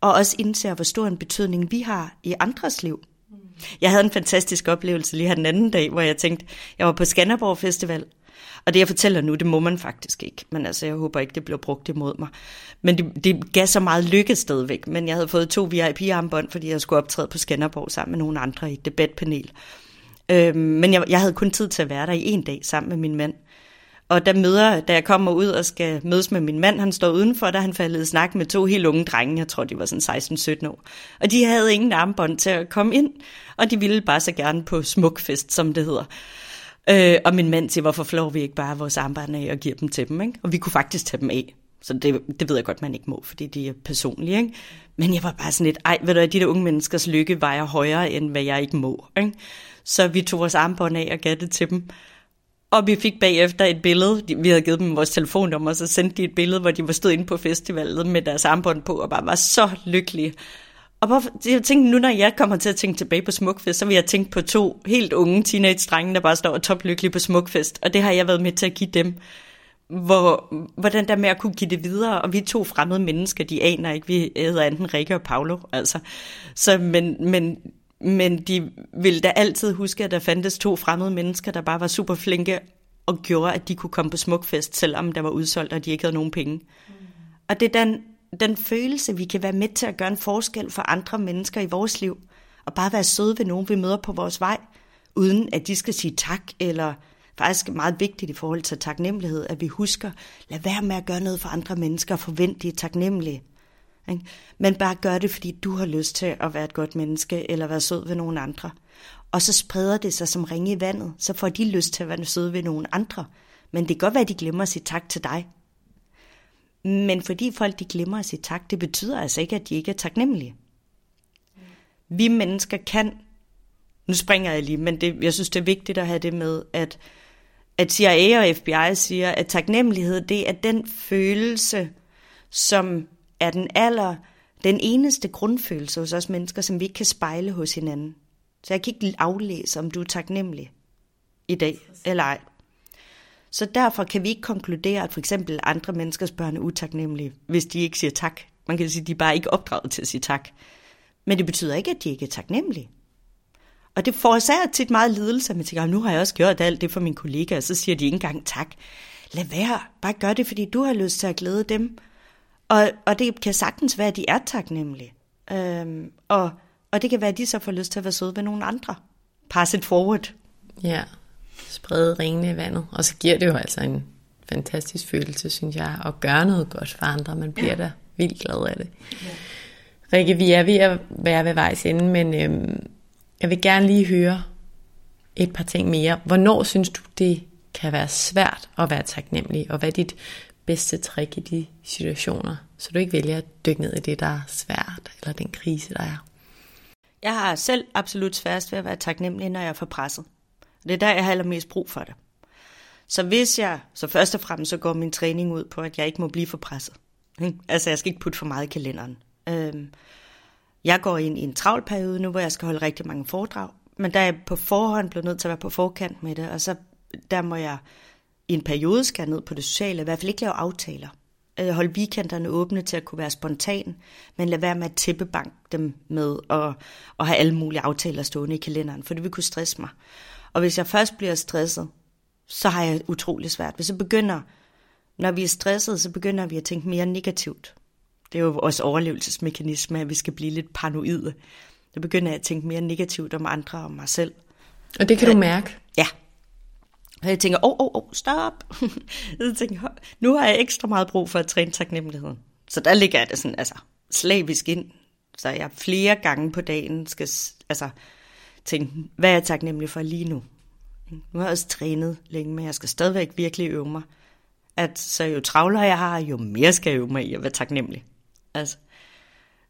og også indser, hvor stor en betydning vi har i andres liv. Jeg havde en fantastisk oplevelse lige her den anden dag, hvor jeg tænkte, jeg var på Skanderborg Festival, og det jeg fortæller nu, det må man faktisk ikke, men altså jeg håber ikke, det bliver brugt imod mig. Men det, det gav så meget lykke stadigvæk, men jeg havde fået to VIP-armbånd, fordi jeg skulle optræde på Skanderborg sammen med nogle andre i et debatpanel. Øhm, men jeg, jeg havde kun tid til at være der i en dag sammen med min mand. Og da, møder, da jeg kommer ud og skal mødes med min mand, han står udenfor, da han faldet i snak med to helt unge drenge, jeg tror de var sådan 16-17 år. Og de havde ingen armbånd til at komme ind, og de ville bare så gerne på smukfest, som det hedder. Øh, og min mand siger, hvorfor flår vi ikke bare vores armbånd af og giver dem til dem? Ikke? Og vi kunne faktisk tage dem af. Så det, det ved jeg godt, man ikke må, fordi de er personlige. Ikke? Men jeg var bare sådan lidt, ej, ved du de der unge menneskers lykke vejer højere, end hvad jeg ikke må. Ikke? Så vi tog vores armbånd af og gav det til dem. Og vi fik bagefter et billede, vi havde givet dem vores telefonnummer, og så sendte de et billede, hvor de var stået inde på festivalet med deres armbånd på, og bare var så lykkelige. Og hvorfor, jeg tænkte, nu når jeg kommer til at tænke tilbage på Smukfest, så vil jeg tænke på to helt unge teenage-drenge, der bare står og toplykkelige på Smukfest. Og det har jeg været med til at give dem. Hvor, hvordan der med at kunne give det videre, og vi er to fremmede mennesker, de aner ikke, vi hedder enten Rikke og Paolo, altså. Så, men, men, men de ville da altid huske, at der fandtes to fremmede mennesker, der bare var super flinke og gjorde, at de kunne komme på Smukfest, selvom der var udsolgt, og de ikke havde nogen penge. Mm. Og det er den den følelse, vi kan være med til at gøre en forskel for andre mennesker i vores liv, og bare være søde ved nogen, vi møder på vores vej, uden at de skal sige tak, eller faktisk meget vigtigt i forhold til taknemmelighed, at vi husker, lad være med at gøre noget for andre mennesker, og forvente, de er taknemmelige. Men bare gør det, fordi du har lyst til at være et godt menneske, eller være sød ved nogen andre. Og så spreder det sig som ringe i vandet, så får de lyst til at være søde ved nogen andre. Men det kan godt være, at de glemmer at sige tak til dig, men fordi folk de glemmer at sige tak, det betyder altså ikke, at de ikke er taknemmelige. Vi mennesker kan, nu springer jeg lige, men det, jeg synes, det er vigtigt at have det med, at, at CIA og FBI siger, at taknemmelighed, det er den følelse, som er den aller, den eneste grundfølelse hos os mennesker, som vi ikke kan spejle hos hinanden. Så jeg kan ikke aflæse, om du er taknemmelig i dag eller ej. Så derfor kan vi ikke konkludere, at for eksempel andre menneskers børn er utaknemmelige, hvis de ikke siger tak. Man kan sige, at de bare ikke opdraget til at sige tak. Men det betyder ikke, at de ikke er taknemmelige. Og det forårsager tit meget lidelse, at man tænker, nu har jeg også gjort alt det for mine kollegaer, og så siger de ikke engang tak. Lad være, bare gør det, fordi du har lyst til at glæde dem. Og, og det kan sagtens være, at de er taknemmelige. Øhm, og, og det kan være, at de så får lyst til at være søde ved nogle andre. Pass it forward. Ja, sprede ringene i vandet. Og så giver det jo altså en fantastisk følelse, synes jeg, at gøre noget godt for andre. Man bliver ja. da vildt glad af det. Ja. Rikke, vi er ved at være ved vejs ende, men øhm, jeg vil gerne lige høre et par ting mere. Hvornår synes du, det kan være svært at være taknemmelig, og hvad dit bedste trick i de situationer, så du ikke vælger at dykke ned i det, der er svært, eller den krise, der er? Jeg har selv absolut sværest ved at være taknemmelig, når jeg er for presset. Det er der, jeg har allermest brug for det. Så hvis jeg, så først og fremmest, så går min træning ud på, at jeg ikke må blive for presset. Altså, jeg skal ikke putte for meget i kalenderen. Øhm, jeg går ind i en travl periode nu, hvor jeg skal holde rigtig mange foredrag. Men der er jeg på forhånd blevet nødt til at være på forkant med det, og så der må jeg i en periode skære ned på det sociale, i hvert fald ikke lave aftaler. Øh, holde weekenderne åbne til at kunne være spontan, men lad være med at tæppebank dem med og, og have alle mulige aftaler stående i kalenderen, for det vil kunne stresse mig. Og hvis jeg først bliver stresset, så har jeg utrolig svært. Hvis jeg begynder, når vi er stresset, så begynder vi at tænke mere negativt. Det er jo vores overlevelsesmekanisme, at vi skal blive lidt paranoide. Så begynder jeg at tænke mere negativt om andre og mig selv. Og det kan du mærke? Ja. Og jeg tænker, åh, oh, åh, oh, oh, stop. jeg tænker, nu har jeg ekstra meget brug for at træne taknemmeligheden. Så der ligger jeg det sådan, altså, slavisk ind. Så jeg flere gange på dagen skal, altså, tænke, hvad er jeg taknemmelig for lige nu? Nu har jeg også trænet længe, men jeg skal stadigvæk virkelig øve mig. At så jo travlere jeg har, jo mere skal jeg øve mig i at være taknemmelig. Altså,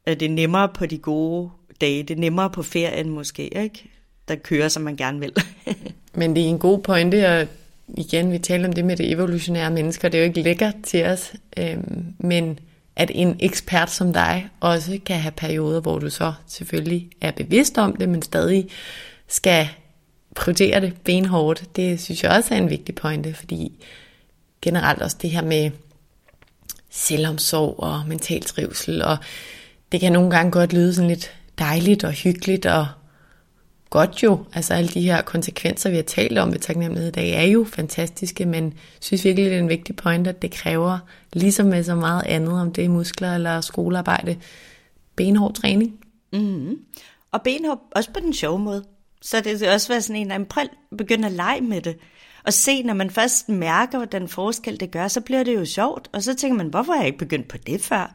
at det er nemmere på de gode dage, det er nemmere på ferien måske, ikke? Der kører, som man gerne vil. men det er en god pointe, og igen, vi taler om det med det evolutionære mennesker, det er jo ikke lækkert til os, øhm, men at en ekspert som dig også kan have perioder, hvor du så selvfølgelig er bevidst om det, men stadig skal prioritere det benhårdt, det synes jeg også er en vigtig pointe, fordi generelt også det her med selvomsorg og mental trivsel, og det kan nogle gange godt lyde sådan lidt dejligt og hyggeligt og godt jo. Altså alle de her konsekvenser, vi har talt om ved taknemmelighed i dag, er jo fantastiske, men synes virkelig, det er en vigtig point, at det kræver, ligesom med så meget andet, om det er muskler eller skolearbejde, benhård træning. Mm. Og benhård også på den sjove måde. Så det kan også være sådan en, at man begynder at lege med det. Og se, når man først mærker, hvordan forskel det gør, så bliver det jo sjovt. Og så tænker man, hvorfor har jeg ikke begyndt på det før?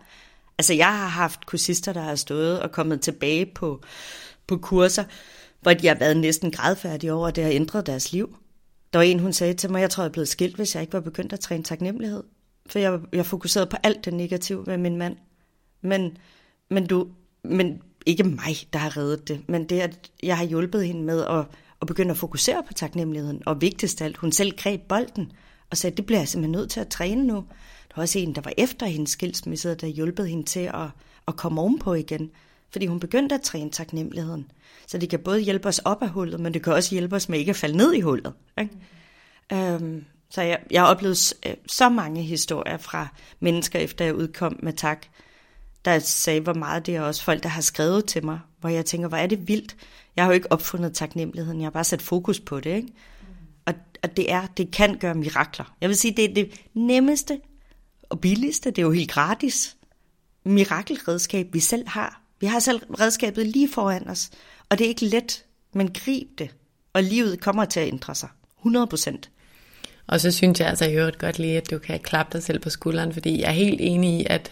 Altså, jeg har haft kursister, der har stået og kommet tilbage på, på kurser, hvor de har været næsten grædfærdige over, at det har ændret deres liv. Der var en, hun sagde til mig, jeg tror, jeg er blevet skilt, hvis jeg ikke var begyndt at træne taknemmelighed. For jeg, jeg fokuserede på alt det negative med min mand. Men, men, du, men ikke mig, der har reddet det, men det, at jeg har hjulpet hende med at, at begynde at fokusere på taknemmeligheden. Og vigtigst af alt, hun selv greb bolden og sagde, det bliver jeg simpelthen nødt til at træne nu. Der var også en, der var efter hendes skilsmisse, der hjulpet hende til at, at komme ovenpå igen. Fordi hun begyndte at træne taknemmeligheden. Så det kan både hjælpe os op af hullet, men det kan også hjælpe os med ikke at falde ned i hullet. Ikke? Mm. Øhm, så jeg, jeg har oplevet øh, så mange historier fra mennesker, efter jeg udkom med tak, der sagde, hvor meget det er også folk, der har skrevet til mig, hvor jeg tænker, hvor er det vildt. Jeg har jo ikke opfundet taknemmeligheden, jeg har bare sat fokus på det. Ikke? Mm. Og, og det er, det kan gøre mirakler. Jeg vil sige, det er det nemmeste og billigste, det er jo helt gratis mirakelredskab, vi selv har. Vi har selv redskabet lige foran os, og det er ikke let, men grib det, og livet kommer til at ændre sig. 100 procent. Og så synes jeg altså i øvrigt godt lige, at du kan klappe dig selv på skulderen, fordi jeg er helt enig i, at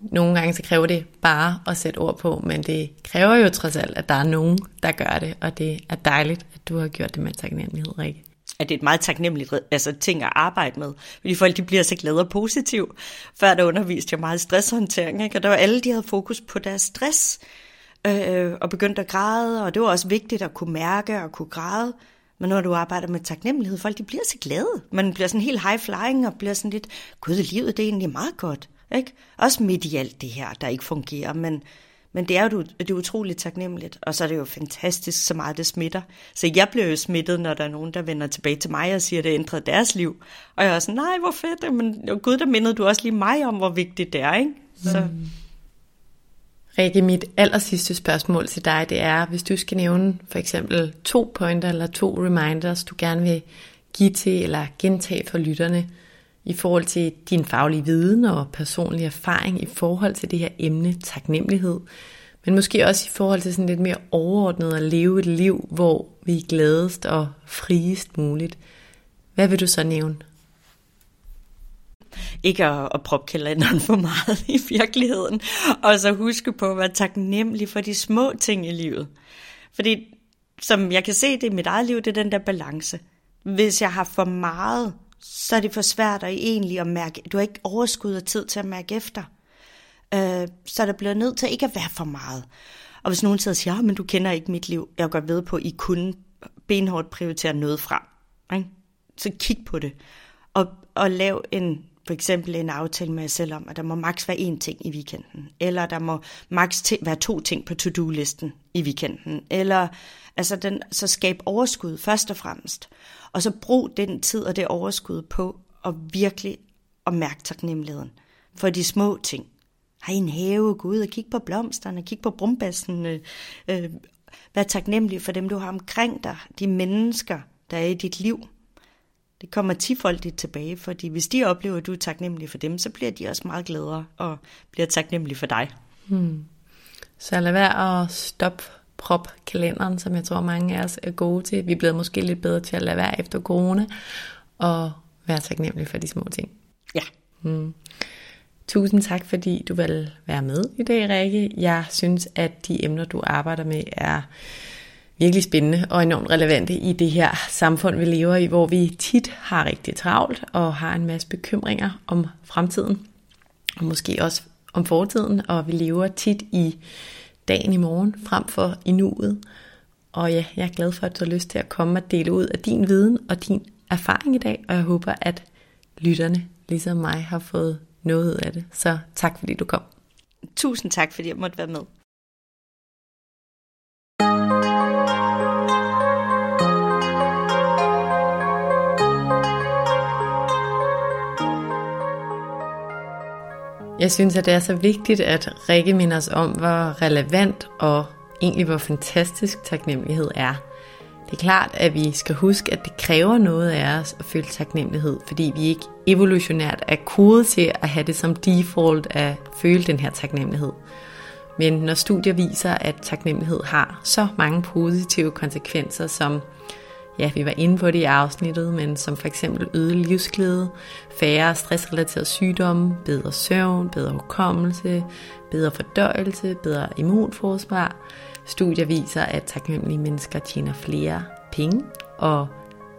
nogle gange så kræver det bare at sætte ord på, men det kræver jo trods alt, at der er nogen, der gør det, og det er dejligt, at du har gjort det med taknemmelighed, Rikke. At det er et meget taknemmeligt altså, ting at arbejde med, fordi folk de bliver så glade og positiv. Før der underviste jeg meget stresshåndtering, ikke? og der var alle, de havde fokus på deres stress, øh, og begyndte at græde, og det var også vigtigt at kunne mærke og kunne græde. Men når du arbejder med taknemmelighed, folk de bliver så glade. Man bliver sådan helt high flying og bliver sådan lidt, gud, livet det er egentlig meget godt. Ikke? Også midt i alt det her, der ikke fungerer, men, men det er jo det er utroligt taknemmeligt, og så er det jo fantastisk, så meget det smitter. Så jeg bliver jo smittet, når der er nogen, der vender tilbage til mig og siger, at det ændrede deres liv. Og jeg er sådan, nej, hvor fedt, men gud, der mindede du også lige mig om, hvor vigtigt det er, ikke? Så. Mm. Rikke, mit aller sidste spørgsmål til dig, det er, hvis du skal nævne for eksempel to pointer eller to reminders, du gerne vil give til eller gentage for lytterne, i forhold til din faglige viden og personlige erfaring i forhold til det her emne, taknemmelighed, men måske også i forhold til sådan lidt mere overordnet at leve et liv, hvor vi er gladest og friest muligt. Hvad vil du så nævne? Ikke at, at proppe kalenderen for meget i virkeligheden, og så huske på at være taknemmelig for de små ting i livet. Fordi som jeg kan se det i mit eget liv, det er den der balance. Hvis jeg har for meget så er det for svært at egentlig at mærke, du har ikke overskud og tid til at mærke efter. Øh, så der bliver nødt til ikke at være for meget. Og hvis nogen sidder og siger, ja, men du kender ikke mit liv, jeg går ved på, at I kunne benhårdt prioritere noget frem. Ikke? Så kig på det. Og, og lav en, for eksempel en aftale med jer selv om, at der må maks være én ting i weekenden. Eller der må maks være to ting på to-do-listen i weekenden. Eller altså den, så skab overskud først og fremmest. Og så brug den tid og det overskud på at virkelig at mærke taknemmeligheden for de små ting. Har en have, gå ud og kig på blomsterne, kig på brumbassen, øh, øh, vær taknemmelig for dem, du har omkring dig, de mennesker, der er i dit liv. Det kommer tifoldigt tilbage, fordi hvis de oplever, at du er taknemmelig for dem, så bliver de også meget gladere og bliver taknemmelige for dig. Hmm. Så lad være at stoppe prop kalenderen, som jeg tror mange af os er gode til. Vi er blevet måske lidt bedre til at lade være efter corona, og være taknemmelige for de små ting. Ja. Hmm. Tusind tak, fordi du vil være med i dag, Rikke. Jeg synes, at de emner, du arbejder med, er virkelig spændende og enormt relevante i det her samfund, vi lever i, hvor vi tit har rigtig travlt og har en masse bekymringer om fremtiden, og måske også om fortiden, og vi lever tit i dagen i morgen frem for i nuet. Og ja, jeg er glad for, at du har lyst til at komme og dele ud af din viden og din erfaring i dag, og jeg håber, at lytterne, ligesom mig, har fået noget ud af det. Så tak, fordi du kom. Tusind tak, fordi jeg måtte være med. Jeg synes, at det er så vigtigt, at Rikke minder os om, hvor relevant og egentlig hvor fantastisk taknemmelighed er. Det er klart, at vi skal huske, at det kræver noget af os at føle taknemmelighed, fordi vi ikke evolutionært er kodet til at have det som default at føle den her taknemmelighed. Men når studier viser, at taknemmelighed har så mange positive konsekvenser, som ja, vi var inde på det i afsnittet, men som for eksempel øget livsglæde, færre stressrelaterede sygdomme, bedre søvn, bedre hukommelse, bedre fordøjelse, bedre immunforsvar. Studier viser, at taknemmelige mennesker tjener flere penge og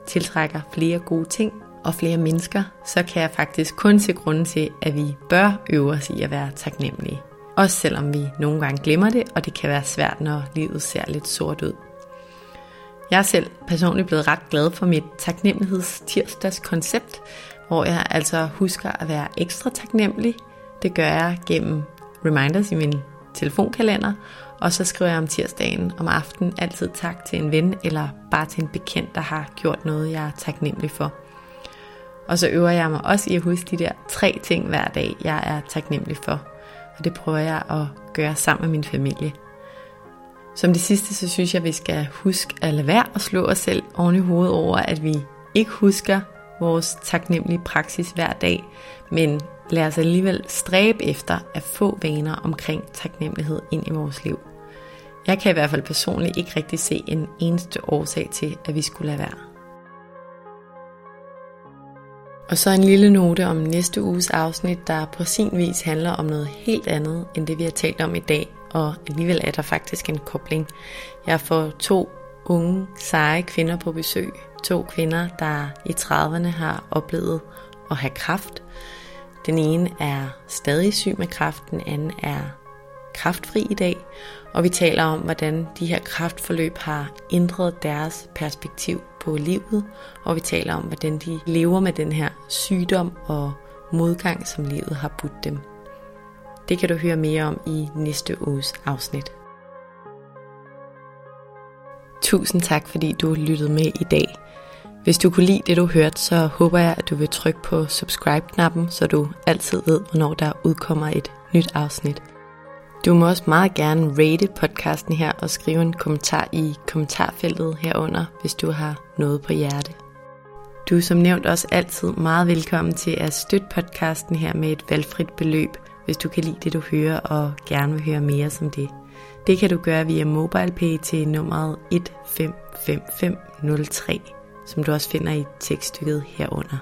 tiltrækker flere gode ting og flere mennesker, så kan jeg faktisk kun se grunden til, at vi bør øve os i at være taknemmelige. Også selvom vi nogle gange glemmer det, og det kan være svært, når livet ser lidt sort ud. Jeg er selv personligt blevet ret glad for mit taknemmelighedstirsdagskoncept, koncept, hvor jeg altså husker at være ekstra taknemmelig. Det gør jeg gennem reminders i min telefonkalender, og så skriver jeg om tirsdagen om aftenen altid tak til en ven eller bare til en bekendt, der har gjort noget, jeg er taknemmelig for. Og så øver jeg mig også i at huske de der tre ting hver dag, jeg er taknemmelig for. Og det prøver jeg at gøre sammen med min familie. Som det sidste, så synes jeg, at vi skal huske at lade være at slå os selv oven i hovedet over, at vi ikke husker vores taknemmelige praksis hver dag, men lad os alligevel stræbe efter at få vaner omkring taknemmelighed ind i vores liv. Jeg kan i hvert fald personligt ikke rigtig se en eneste årsag til, at vi skulle lade være. Og så en lille note om næste uges afsnit, der på sin vis handler om noget helt andet, end det vi har talt om i dag, og alligevel er der faktisk en kobling. Jeg får to unge, seje kvinder på besøg. To kvinder, der i 30'erne har oplevet at have kraft. Den ene er stadig syg med kraft, den anden er kraftfri i dag, og vi taler om, hvordan de her kraftforløb har ændret deres perspektiv på livet, og vi taler om, hvordan de lever med den her sygdom og modgang, som livet har budt dem. Det kan du høre mere om i næste uges afsnit. Tusind tak, fordi du lyttede med i dag. Hvis du kunne lide det, du hørte, så håber jeg, at du vil trykke på subscribe-knappen, så du altid ved, hvornår der udkommer et nyt afsnit. Du må også meget gerne rate podcasten her og skrive en kommentar i kommentarfeltet herunder, hvis du har noget på hjerte. Du er som nævnt også altid meget velkommen til at støtte podcasten her med et valgfrit beløb, hvis du kan lide det, du hører og gerne vil høre mere som det. Det kan du gøre via MobilePay til nummeret 155503, som du også finder i tekststykket herunder.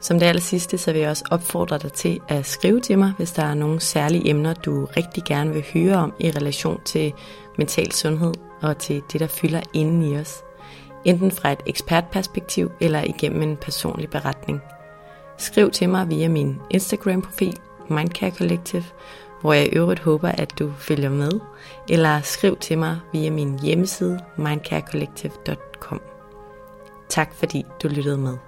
Som det aller sidste, så vil jeg også opfordre dig til at skrive til mig, hvis der er nogle særlige emner, du rigtig gerne vil høre om i relation til mental sundhed og til det, der fylder inden i os. Enten fra et ekspertperspektiv eller igennem en personlig beretning. Skriv til mig via min Instagram-profil, Mindcare Collective, hvor jeg i øvrigt håber, at du følger med, eller skriv til mig via min hjemmeside mindcarecollective.com. Tak fordi du lyttede med.